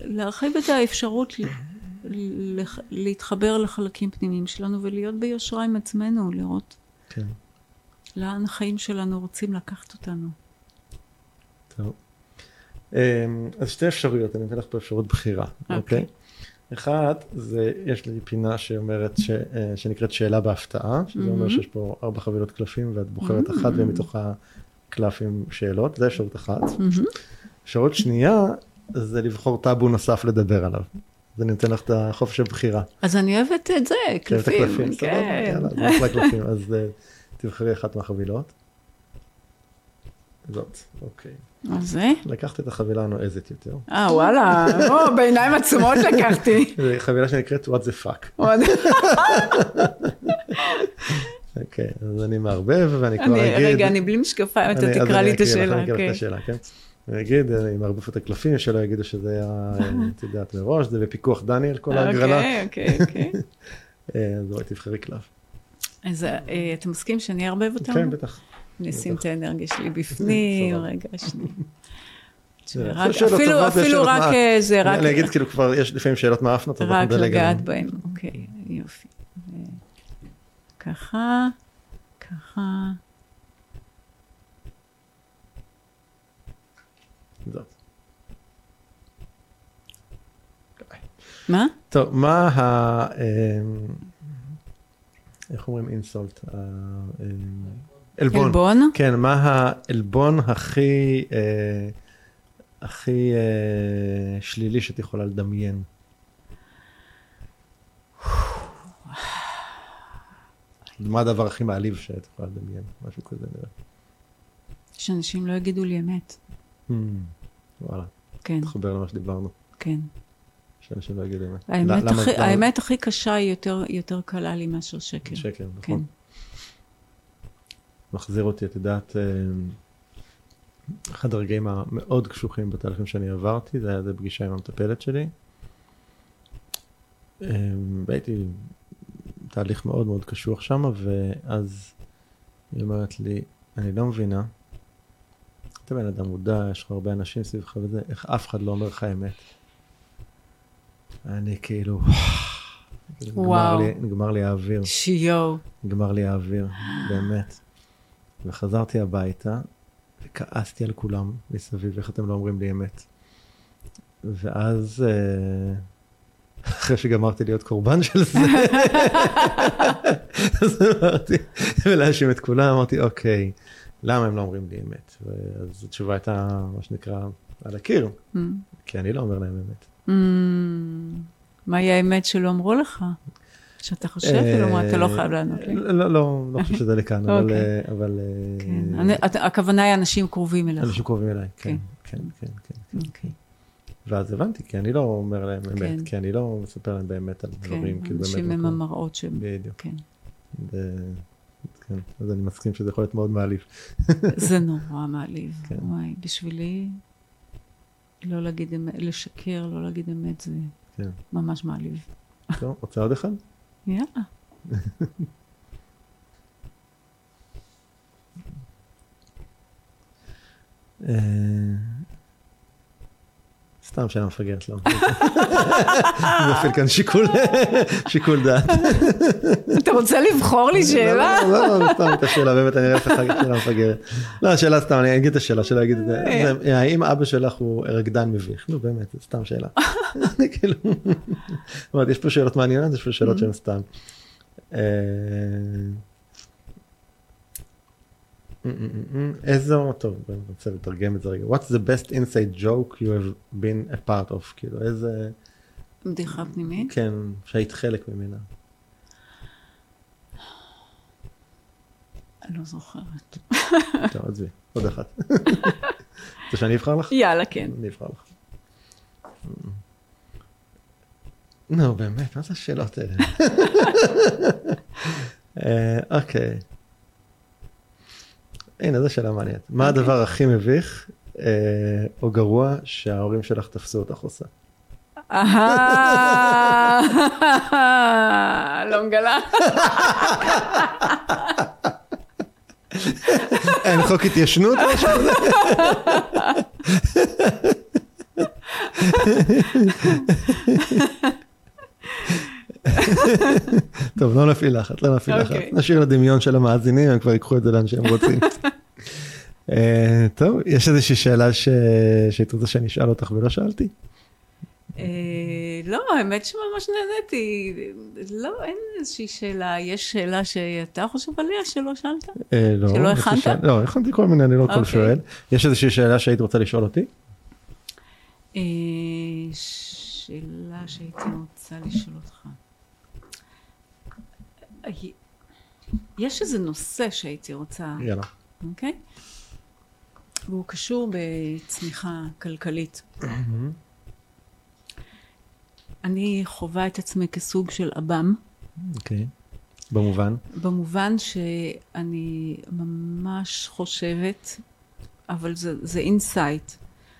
להרחיב את האפשרות להתחבר לחלקים פנימיים שלנו ולהיות ביושרה עם עצמנו, לראות
כן,
לאן החיים שלנו רוצים לקחת אותנו.
טוב. אה, אז שתי אפשרויות, אני אתן לך פה אפשרות בחירה,
אוקיי.
אוקיי? אחת, זה, יש לי פינה שאומרת, ש, אה, שנקראת שאלה בהפתעה, שזה אומר
Mhm.
שיש פה ארבע חבילות קלפים ואת בוחרת אחת ומתוך הקלפים שאלות, זה אפשרות אחת.
מהמם.
אפשרות שנייה, זה לבחור טאבו נוסף לדבר עליו. אז אני נותן לך את החופש הבחירה.
אז אני אוהבת את זה,
כן, את
קלפים,
הקלפים, סבבה,
כן.
יאללה, אז תבחרי אחת מהחבילות. זאת, אוקיי.
אז זה?
לקחת את החבילה הנועזת יותר.
אה, וואלה, או, בעיניים עצומות לקחתי.
זו חבילה שנקראת what the fuck. אוקיי, אז אני מערבב ואני כבר אגיד...
רגע, אני בלי משקפיים, אתה תקרא לי את השאלה.
אני אקריא לך. את השאלה, כן? אני אגיד, אני מערבב את הקלפים, שלא יגידו שזה היה, את יודעת מראש, זה בפיקוח דניאל, כל ההגרלה.
אוקיי, אוקיי, אוקיי.
אז בואי תבחרי קלף.
אז אה, אתה מסכים שאני אערבב אותם?
כן, בטח.
אני אשים. את האנרגיה שלי בפנים. רגע, שנייה. אפילו- אפילו רק אה, זה, רק
אני אגיד כאילו כבר יש לפעמים שאלות מאפנות, אנחנו
רק. לגעת בהם. אוקיי, יופי. ככה, ככה.
זאת.
מה?
טוב, מה ה... איך אומרים אינסולט? עלבון.
עלבון?
כן, מה העלבון הכי, אה, הכי אה, שלילי שאת יכולה לדמיין? מה הדבר הכי מעליב שאת יכולה לדמיין? משהו כזה נראה.
שאנשים לא יגידו לי אמת.
Hmm, וואלה,
כן,
תחבר למה שדיברנו,
כן.
שאנשים לא יגידו אמת.
האמת
למה-
הכי-
למה-
האמת הכי קשה היא יותר- יותר קלה לי מאשר שקר.
שקר,
כן.
נכון. מחזיר אותי, את יודעת, אה, אחד הרגעים המאוד קשוחים בתהליכים שאני עברתי, זה היה זה פגישה עם המטפלת שלי. אה, והייתי תהליך מאוד מאוד קשוח שם, ואז היא אומרת לי, אני לא מבינה, אתה בן אדם מודע, יש לך הרבה אנשים סביבך וזה, איך אף אחד לא אומר לך אמת. אני כאילו, נגמר
וואו.
לי, נגמר לי האוויר.
שיו.
נגמר לי האוויר, באמת. וחזרתי הביתה, וכעסתי על כולם מסביב, איך אתם לא אומרים לי אמת. ואז, אה, אחרי שגמרתי להיות קורבן של זה, אז אמרתי, ולהאשים את כולם, אמרתי, אוקיי, למה הם לא אומרים לי אמת? ואז התשובה הייתה, מה שנקרא, על הקיר,
Mm.
כי אני לא אומר להם אמת.
מהי האמת שלא אמרו לך? שאתה חושב, כאילו, אתה לא חייב לענות לי.
לא, לא, לא, לא חושב שזה לכאן, אבל...
אוקיי.
אה, אה,
כן. הכוונה היא אנשים קרובים אליך.
אנשים קרובים אליי, כן, כן, כן, כן.
אוקיי.
ואז הבנתי, כי אני לא אומר להם
כן.
אמת, כי אני לא מספר להם באמת על
כן,
דברים, כאילו באמת
אנשים הם. המראות שהם...
בדיוק.
כן.
כן, אז אני מסכים שזה יכול להיות מאוד מעליב.
זה נורא מעליב.
כן.
וואי, בשבילי, לא להגיד אמת, לשקר, לא להגיד אמת, זה
כן.
ממש מעליב.
טוב, רוצה עוד אחד?
יאללה.
אה, סתם שאלה מפגרת לא. אני מפעיל כאן שיקול, דעת.
אתה רוצה לבחור לי שאלה?
לא, לא, לא, סתם את השאלה, באמת אני אראה לך שאלה מפגרת. לא, השאלה סתם, אני אגיד את השאלה, שלא אגיד את זה. זה. האם אבא שלך הוא רקדן מביך? נו באמת, זה סתם שאלה. כאילו, זאת אומרת, יש פה שאלות מעניינות, יש פה שאלות שהן סתם. איזו, טוב, אני רוצה לתרגם את זה רגע. What's the best inside joke you have been a part of? כאילו, איזה,
בדיחה פנימית?
כן, שהיית חלק ממנה.
אני לא זוכרת.
טוב, עזבי, עוד אחת. רוצה שאני אבחר לך?
יאללה, כן.
אני אבחר לך. נו, באמת, מה זה השאלות האלה? אה, אוקיי. הנה, זו שאלה מעניינת. מה
אוקיי.
הדבר הכי מביך אה, או גרוע שההורים שלך תפסו אותך עושה?
לא מגלה.
אין חוק התיישנות או משהו כזה? טוב, לא נפעיל לחץ, לא נפעיל לחץ.
אוקיי.
נשאיר לדמיון של המאזינים, הם כבר ייקחו את זה לאן שהם רוצים. אה, טוב, יש איזושהי שאלה ש- שהיית רוצה שאני אשאל אותך ולא שאלתי?
אה, לא, האמת שממש נהניתי. לא, אין איזושהי שאלה. יש שאלה שאתה חושב עליה שלא שאלת?
אה, לא.
שלא הכנת?
לא, הכנתי כל מיני, אני לא כל
אוקיי.
שואל. יש איזושהי שאלה שהיית רוצה לשאול אותי?
שאלה שהייתי רוצה לשאול אותך. יש איזה נושא שהייתי רוצה,
יאללה.
אוקיי? והוא קשור בצמיחה כלכלית. אני חווה את עצמי כסוג של עב"ם,
אוקיי. במובן?
במובן שאני ממש חושבת, אבל זה, זה insight,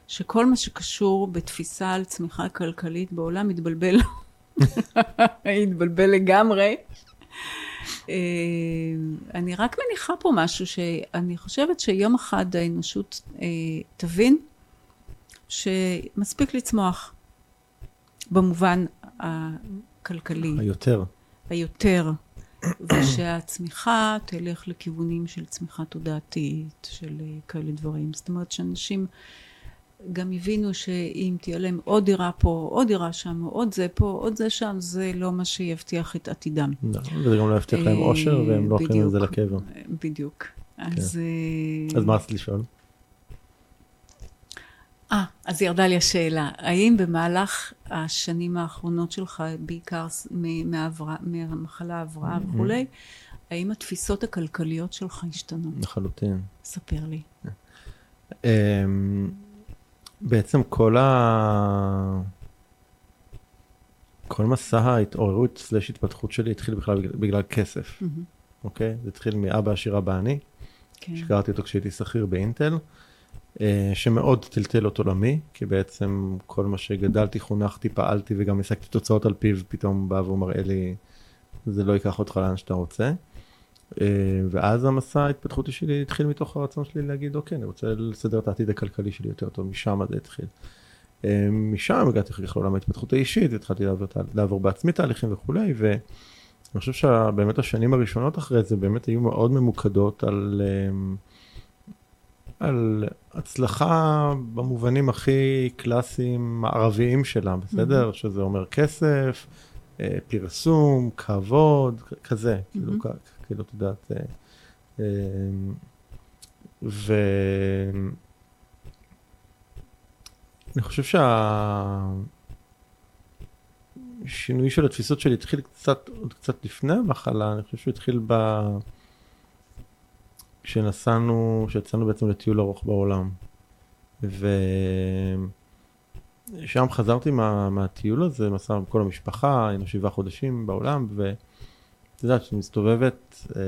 שכל מה שקשור בתפיסה על צמיחה כלכלית בעולם מתבלבל. התבלבל לגמרי. אה, אני רק מניחה פה משהו שאני חושבת שיום אחד האנושות אה, תבין שמספיק לצמוח במובן הכלכלי.
היותר.
היותר, ושהצמיחה תלך לכיוונים של צמיחה תודעתית, של אה, כאלה דברים. זאת אומרת שאנשים גם הבינו שאם תהיה להם עוד דירה פה, עוד דירה שם, עוד זה פה, עוד זה שם, זה לא מה שיבטיח את עתידם.
לא, וזה גם לא יבטיח להם
אה,
אושר והם לא הולכים את זה. לקבר.
בדיוק. אז... אה,
אז מה רצית לשאול?
אה, אז ירדה לי השאלה. האם במהלך השנים האחרונות שלך, בעיקר מהמחלה ההבראה וכולי, האם התפיסות הכלכליות שלך השתנו?
לחלוטין.
ספר לי.
בעצם כל ה... כל מסע ההתעוררות סלש התפתחות שלי התחיל בכלל בגלל, בגלל כסף. אוקיי? זה התחיל מאבא עשיר אבא עני,
כן.
שקראתי אותו כשהייתי שכיר באינטל, אה, שמאוד טלטל את עולמי, כי בעצם כל מה שגדלתי, חונכתי, פעלתי וגם השגתי תוצאות על פיו, פתאום בא והוא מראה לי, זה לא ייקח אותך לאן שאתה רוצה. אה, ואז המסע ההתפתחותי שלי התחיל מתוך הרצון שלי להגיד, אוקיי, אני רוצה לסדר את העתיד הכלכלי שלי יותר טוב, משם זה התחיל. אה, משם הגעתי אחר כך לעולם ההתפתחות האישית, והתחלתי לעבור, לעבור בעצמי תהליכים וכולי, ואני חושב שבאמת השנים הראשונות אחרי זה באמת היו מאוד ממוקדות על, אה, על הצלחה במובנים הכי קלאסיים מערביים שלה, בסדר? שזה אומר כסף, פרסום, כבוד, כזה, כאילו,
מהמם.
כ- כאילו, את יודעת, אה, אה, ו... אני חושב שהשינוי של התפיסות שלי התחיל קצת, עוד קצת לפני המחלה, אני חושב שהוא התחיל ב... כשנסענו, כשיצאנו בעצם לטיול ארוך בעולם. ושם חזרתי מה, מהטיול הזה, מסע עם כל המשפחה, היינו שבעה חודשים בעולם, ואת יודעת, שאני מסתובבת אה,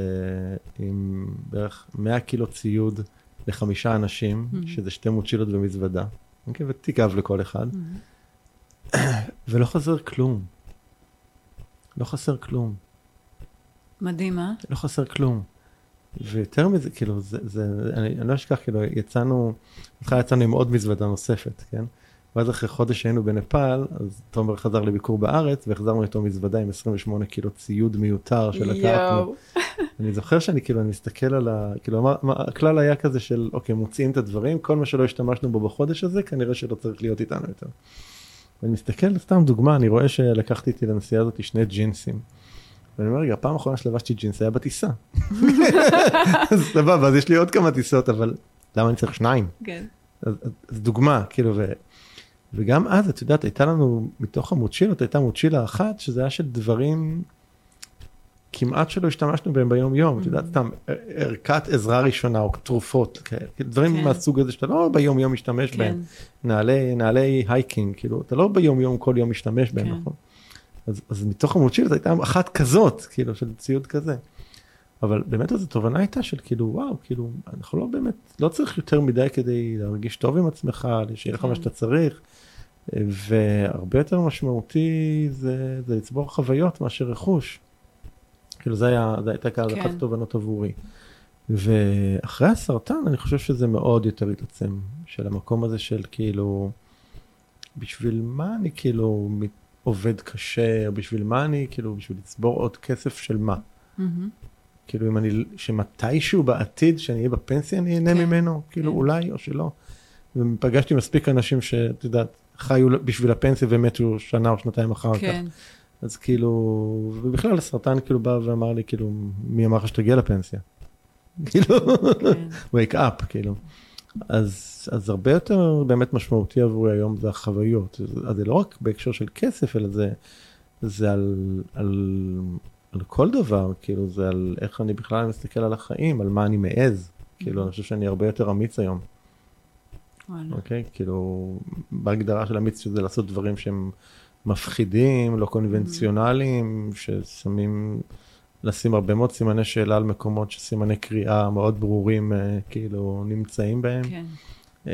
עם בערך 100 קילו ציוד לחמישה אנשים, mm-hmm. שזה שתי מוצ'ילות ומזוודה, אוקיי? ותיק אב לכל אחד, mm-hmm. ולא חסר כלום. לא חסר כלום.
מדהים, אה?
לא חסר כלום. ויותר מזה, כאילו, זה, זה, אני, אני לא אשכח, כאילו, יצאנו, בהתחלה יצאנו עם עוד מזוודה נוספת, כן? ואז אחרי חודש שהיינו בנפאל, אז תומר חזר לביקור בארץ, והחזרנו איתו מזוודה עם 28 קילו ציוד מיותר שלקחנו. אני זוכר שאני כאילו, אני מסתכל על ה... כאילו, מה, מה, הכלל היה כזה של, אוקיי, מוציאים את הדברים, כל מה שלא השתמשנו בו בחודש הזה, כנראה שלא צריך להיות איתנו יותר. ואני מסתכל, סתם דוגמה, אני רואה שלקחתי איתי לנסיעה הזאת שני ג'ינסים. ואני אומר, רגע, הפעם האחרונה שלבשתי ג'ינס היה בטיסה. אז סבבה, אז יש לי עוד כמה טיסות, אבל למה אני צריך שניים?
כן.
אז, אז דוגמה, כאילו, ו, וגם אז, את יודעת, הייתה לנו, מתוך המוצ'ילות, הייתה מוצ'ילה אחת, שזה היה של דברים כמעט שלא השתמשנו בהם ביום יום, את יודעת, סתם ערכת עזרה ראשונה או תרופות, כאלה, דברים כן. מהסוג הזה שאתה לא ביום יום משתמש כן. בהם, נעלי, נעלי הייקינג, כאילו, אתה לא ביום יום כל יום משתמש בהם, כן. נכון? אז, אז מתוך המוצ'ילת הייתה אחת כזאת, כאילו, של ציוד כזה. אבל באמת איזו תובנה הייתה של כאילו, וואו, כאילו, אנחנו לא באמת, לא צריך יותר מדי כדי להרגיש טוב עם עצמך, שיהיה לך מה שאתה צריך. והרבה יותר משמעותי זה, זה לצבור חוויות מאשר רכוש. כאילו זה היה, זה הייתה כאן כן. אחת התובנות עבורי. ואחרי הסרטן אני חושב שזה מאוד יותר התעצם, של המקום הזה של כאילו, בשביל מה אני כאילו עובד קשה, או בשביל מה אני, כאילו, בשביל לצבור עוד כסף של מה? Mm-hmm. כאילו, אם אני, שמתישהו בעתיד, שאני אהיה בפנסיה, אני אהנה כן, ממנו, כאילו, כן. אולי או שלא. ופגשתי מספיק אנשים שאת יודעת, חיו בשביל הפנסיה ומתו שנה או שנתיים אחר כן. כך. אז כאילו, ובכלל הסרטן כאילו בא ואמר לי, כאילו, מי אמר לך שתגיע לפנסיה? כאילו, כן. wake up, כאילו. אז, אז הרבה יותר באמת משמעותי עבורי היום זה החוויות. אז זה לא רק בהקשר של כסף, אלא זה, זה על, על, על כל דבר, כאילו זה על איך אני בכלל מסתכל על החיים, על מה אני מעז. כאילו, אני חושב שאני הרבה יותר אמיץ היום. אוקיי? כאילו, בהגדרה של אמיץ שזה לעשות דברים שהם מפחידים, לא קונבנציונליים, ששמים... לשים הרבה מאוד סימני שאלה על מקומות שסימני קריאה מאוד ברורים אה, כאילו נמצאים בהם. כן. אה,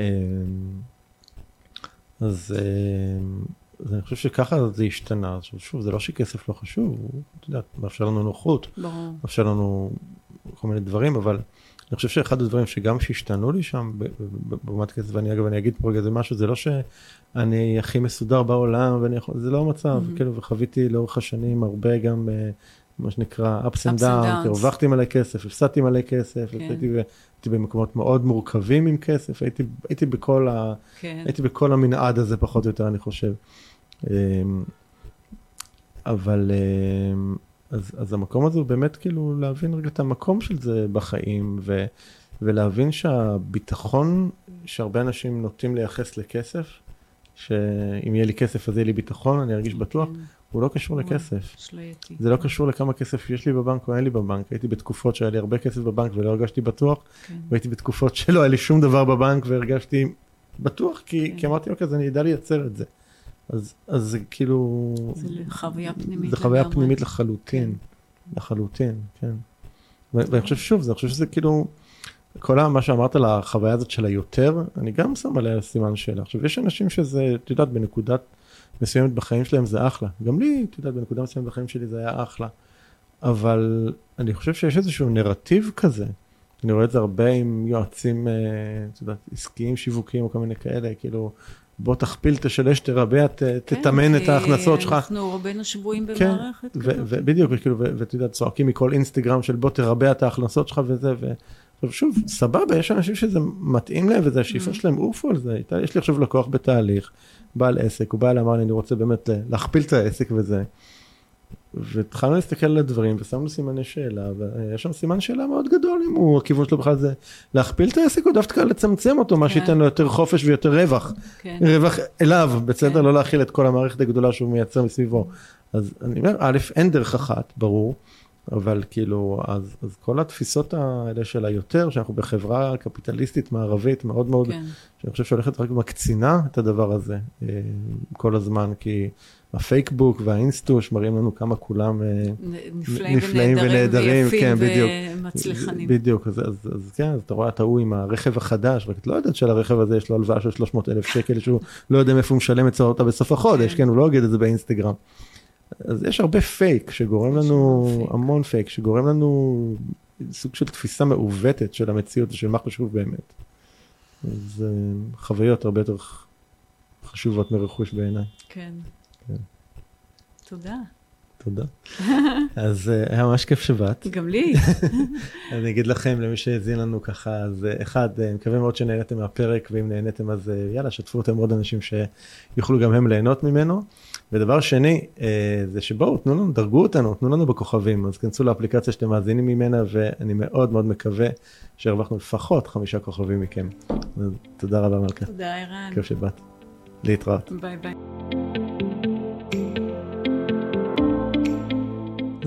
אז, אה, אז אני חושב שככה זה השתנה. עכשיו שוב, זה לא שכסף לא חשוב, הוא, אתה יודע, מאפשר לנו נוחות, ברור. מאפשר לנו כל מיני דברים, אבל אני חושב שאחד הדברים שגם שהשתנו לי שם ברמת כסף, ואני אגב, אני אגיד פה רגע איזה משהו, זה לא שאני הכי מסודר בעולם, ואני יכול, זה לא המצב, mm-hmm. כאילו, וחוויתי לאורך השנים הרבה גם... מה שנקרא ups and downs, הרווחתי מלא כסף, הפסדתי מלא כסף, כן. הייתי, הייתי במקומות מאוד מורכבים עם כסף, הייתי, הייתי, בכל ה, כן. הייתי בכל המנעד הזה פחות או יותר, אני חושב. אמ, אבל אמ, אז, אז המקום הזה הוא באמת כאילו להבין רגע את המקום של זה בחיים, ו, ולהבין שהביטחון שהרבה אנשים נוטים לייחס לכסף, שאם יהיה לי כסף אז יהיה לי ביטחון, אני ארגיש בטוח, כן. הוא לא קשור לכסף. זה לא קשור לכמה כסף יש לי בבנק או אין לי בבנק. הייתי בתקופות שהיה לי הרבה כסף בבנק ולא הרגשתי בטוח, כן. והייתי בתקופות שלא היה לי שום דבר בבנק והרגשתי בטוח, כי, כן. כי אמרתי, אוקיי, אז אני אדע לייצר את זה. אז, אז זה כאילו...
זה חוויה פנימית.
זה חוויה לגמרי. פנימית לחלוטין, כן. לחלוטין, כן. ואני חושב שוב, אני חושב שזה כאילו, כל מה שאמרת על החוויה הזאת של היותר, אני גם שם עליה סימן שאלה. עכשיו, יש אנשים שזה, את יודעת, בנקודת מסוימת בחיים שלהם זה אחלה. גם לי, את יודעת, בנקודה מסוימת בחיים שלי זה היה אחלה. אבל אני חושב שיש איזשהו נרטיב כזה. אני רואה את זה הרבה עם יועצים, אה, את יודעת, עסקיים, שיווקיים או כל מיני כאלה, כאילו, בוא תכפיל, תשלש, תרבע, ת, כן, תתמן את ההכנסות שלך.
אנחנו רובנו שבויים כן, במערכת
כזאת. בדיוק, כאילו, ואת יודעת, צועקים מכל אינסטגרם של בוא תרבע את ההכנסות שלך וזה, ו... עכשיו שוב, סבבה, יש אנשים שזה מתאים להם וזה השאיפה mm. שלהם, עופו על זה. יש לי עכשיו לקוח בתהליך, בעל עסק, הוא בא אליי, אמר לי, אני רוצה באמת להכפיל את העסק וזה. והתחלנו להסתכל על הדברים ושמנו סימני שאלה ויש שם סימן שאלה מאוד גדול אם הוא הכיוון שלו בכלל זה להכפיל את העסק או דווקא לצמצם אותו מה
כן.
שייתן לו יותר חופש ויותר רווח.
כן.
רווח אליו בסדר
כן.
לא להכיל את כל המערכת הגדולה שהוא מייצר מסביבו. אז אני אומר א' אין דרך אחת ברור אבל כאילו אז, אז כל התפיסות האלה של היותר שאנחנו בחברה קפיטליסטית מערבית מאוד מאוד
כן.
שאני חושב שהולכת רק מקצינה את הדבר הזה אה, כל הזמן כי הפייק בוק והאינסטוש מראים לנו כמה כולם אה,
נפלאים ונהדרים
כן, בדיוק.
ומצליחנים.
בדיוק אז, אז, אז כן אז אתה רואה את ההוא עם הרכב החדש רק את לא יודעת שלרכב הזה יש לו הלוואה של 300 אלף שקל שהוא לא יודע מאיפה הוא משלם את אותה בסוף החודש
כן.
כן הוא לא יגיד את זה ב Instagram. אז יש הרבה פייק שגורם לנו
פייק.
המון פייק שגורם לנו סוג של תפיסה מעוותת של המציאות ושל מה חשוב באמת. אז אה, חוויות הרבה יותר חשובות מרכוש בעיניי.
כן. תודה.
תודה. אז אה, היה ממש כיף שבאת.
גם לי.
אני אגיד לכם למי שהאזין לנו ככה אז אה, אחד אה, מקווה מאוד שנהנתם מהפרק ואם נהנתם אז יאללה שתפו אותם עוד אנשים שיוכלו גם הם ליהנות ממנו. ודבר שני זה שבואו תנו לנו דרגו אותנו תנו לנו בכוכבים אז כנסו לאפליקציה שאתם מאזינים ממנה ואני מאוד מאוד מקווה שהרווחנו לפחות חמישה כוכבים מכם. תודה רבה מלכה
תודה, ערן.
כיף שבאת. להתראות.
ביי ביי.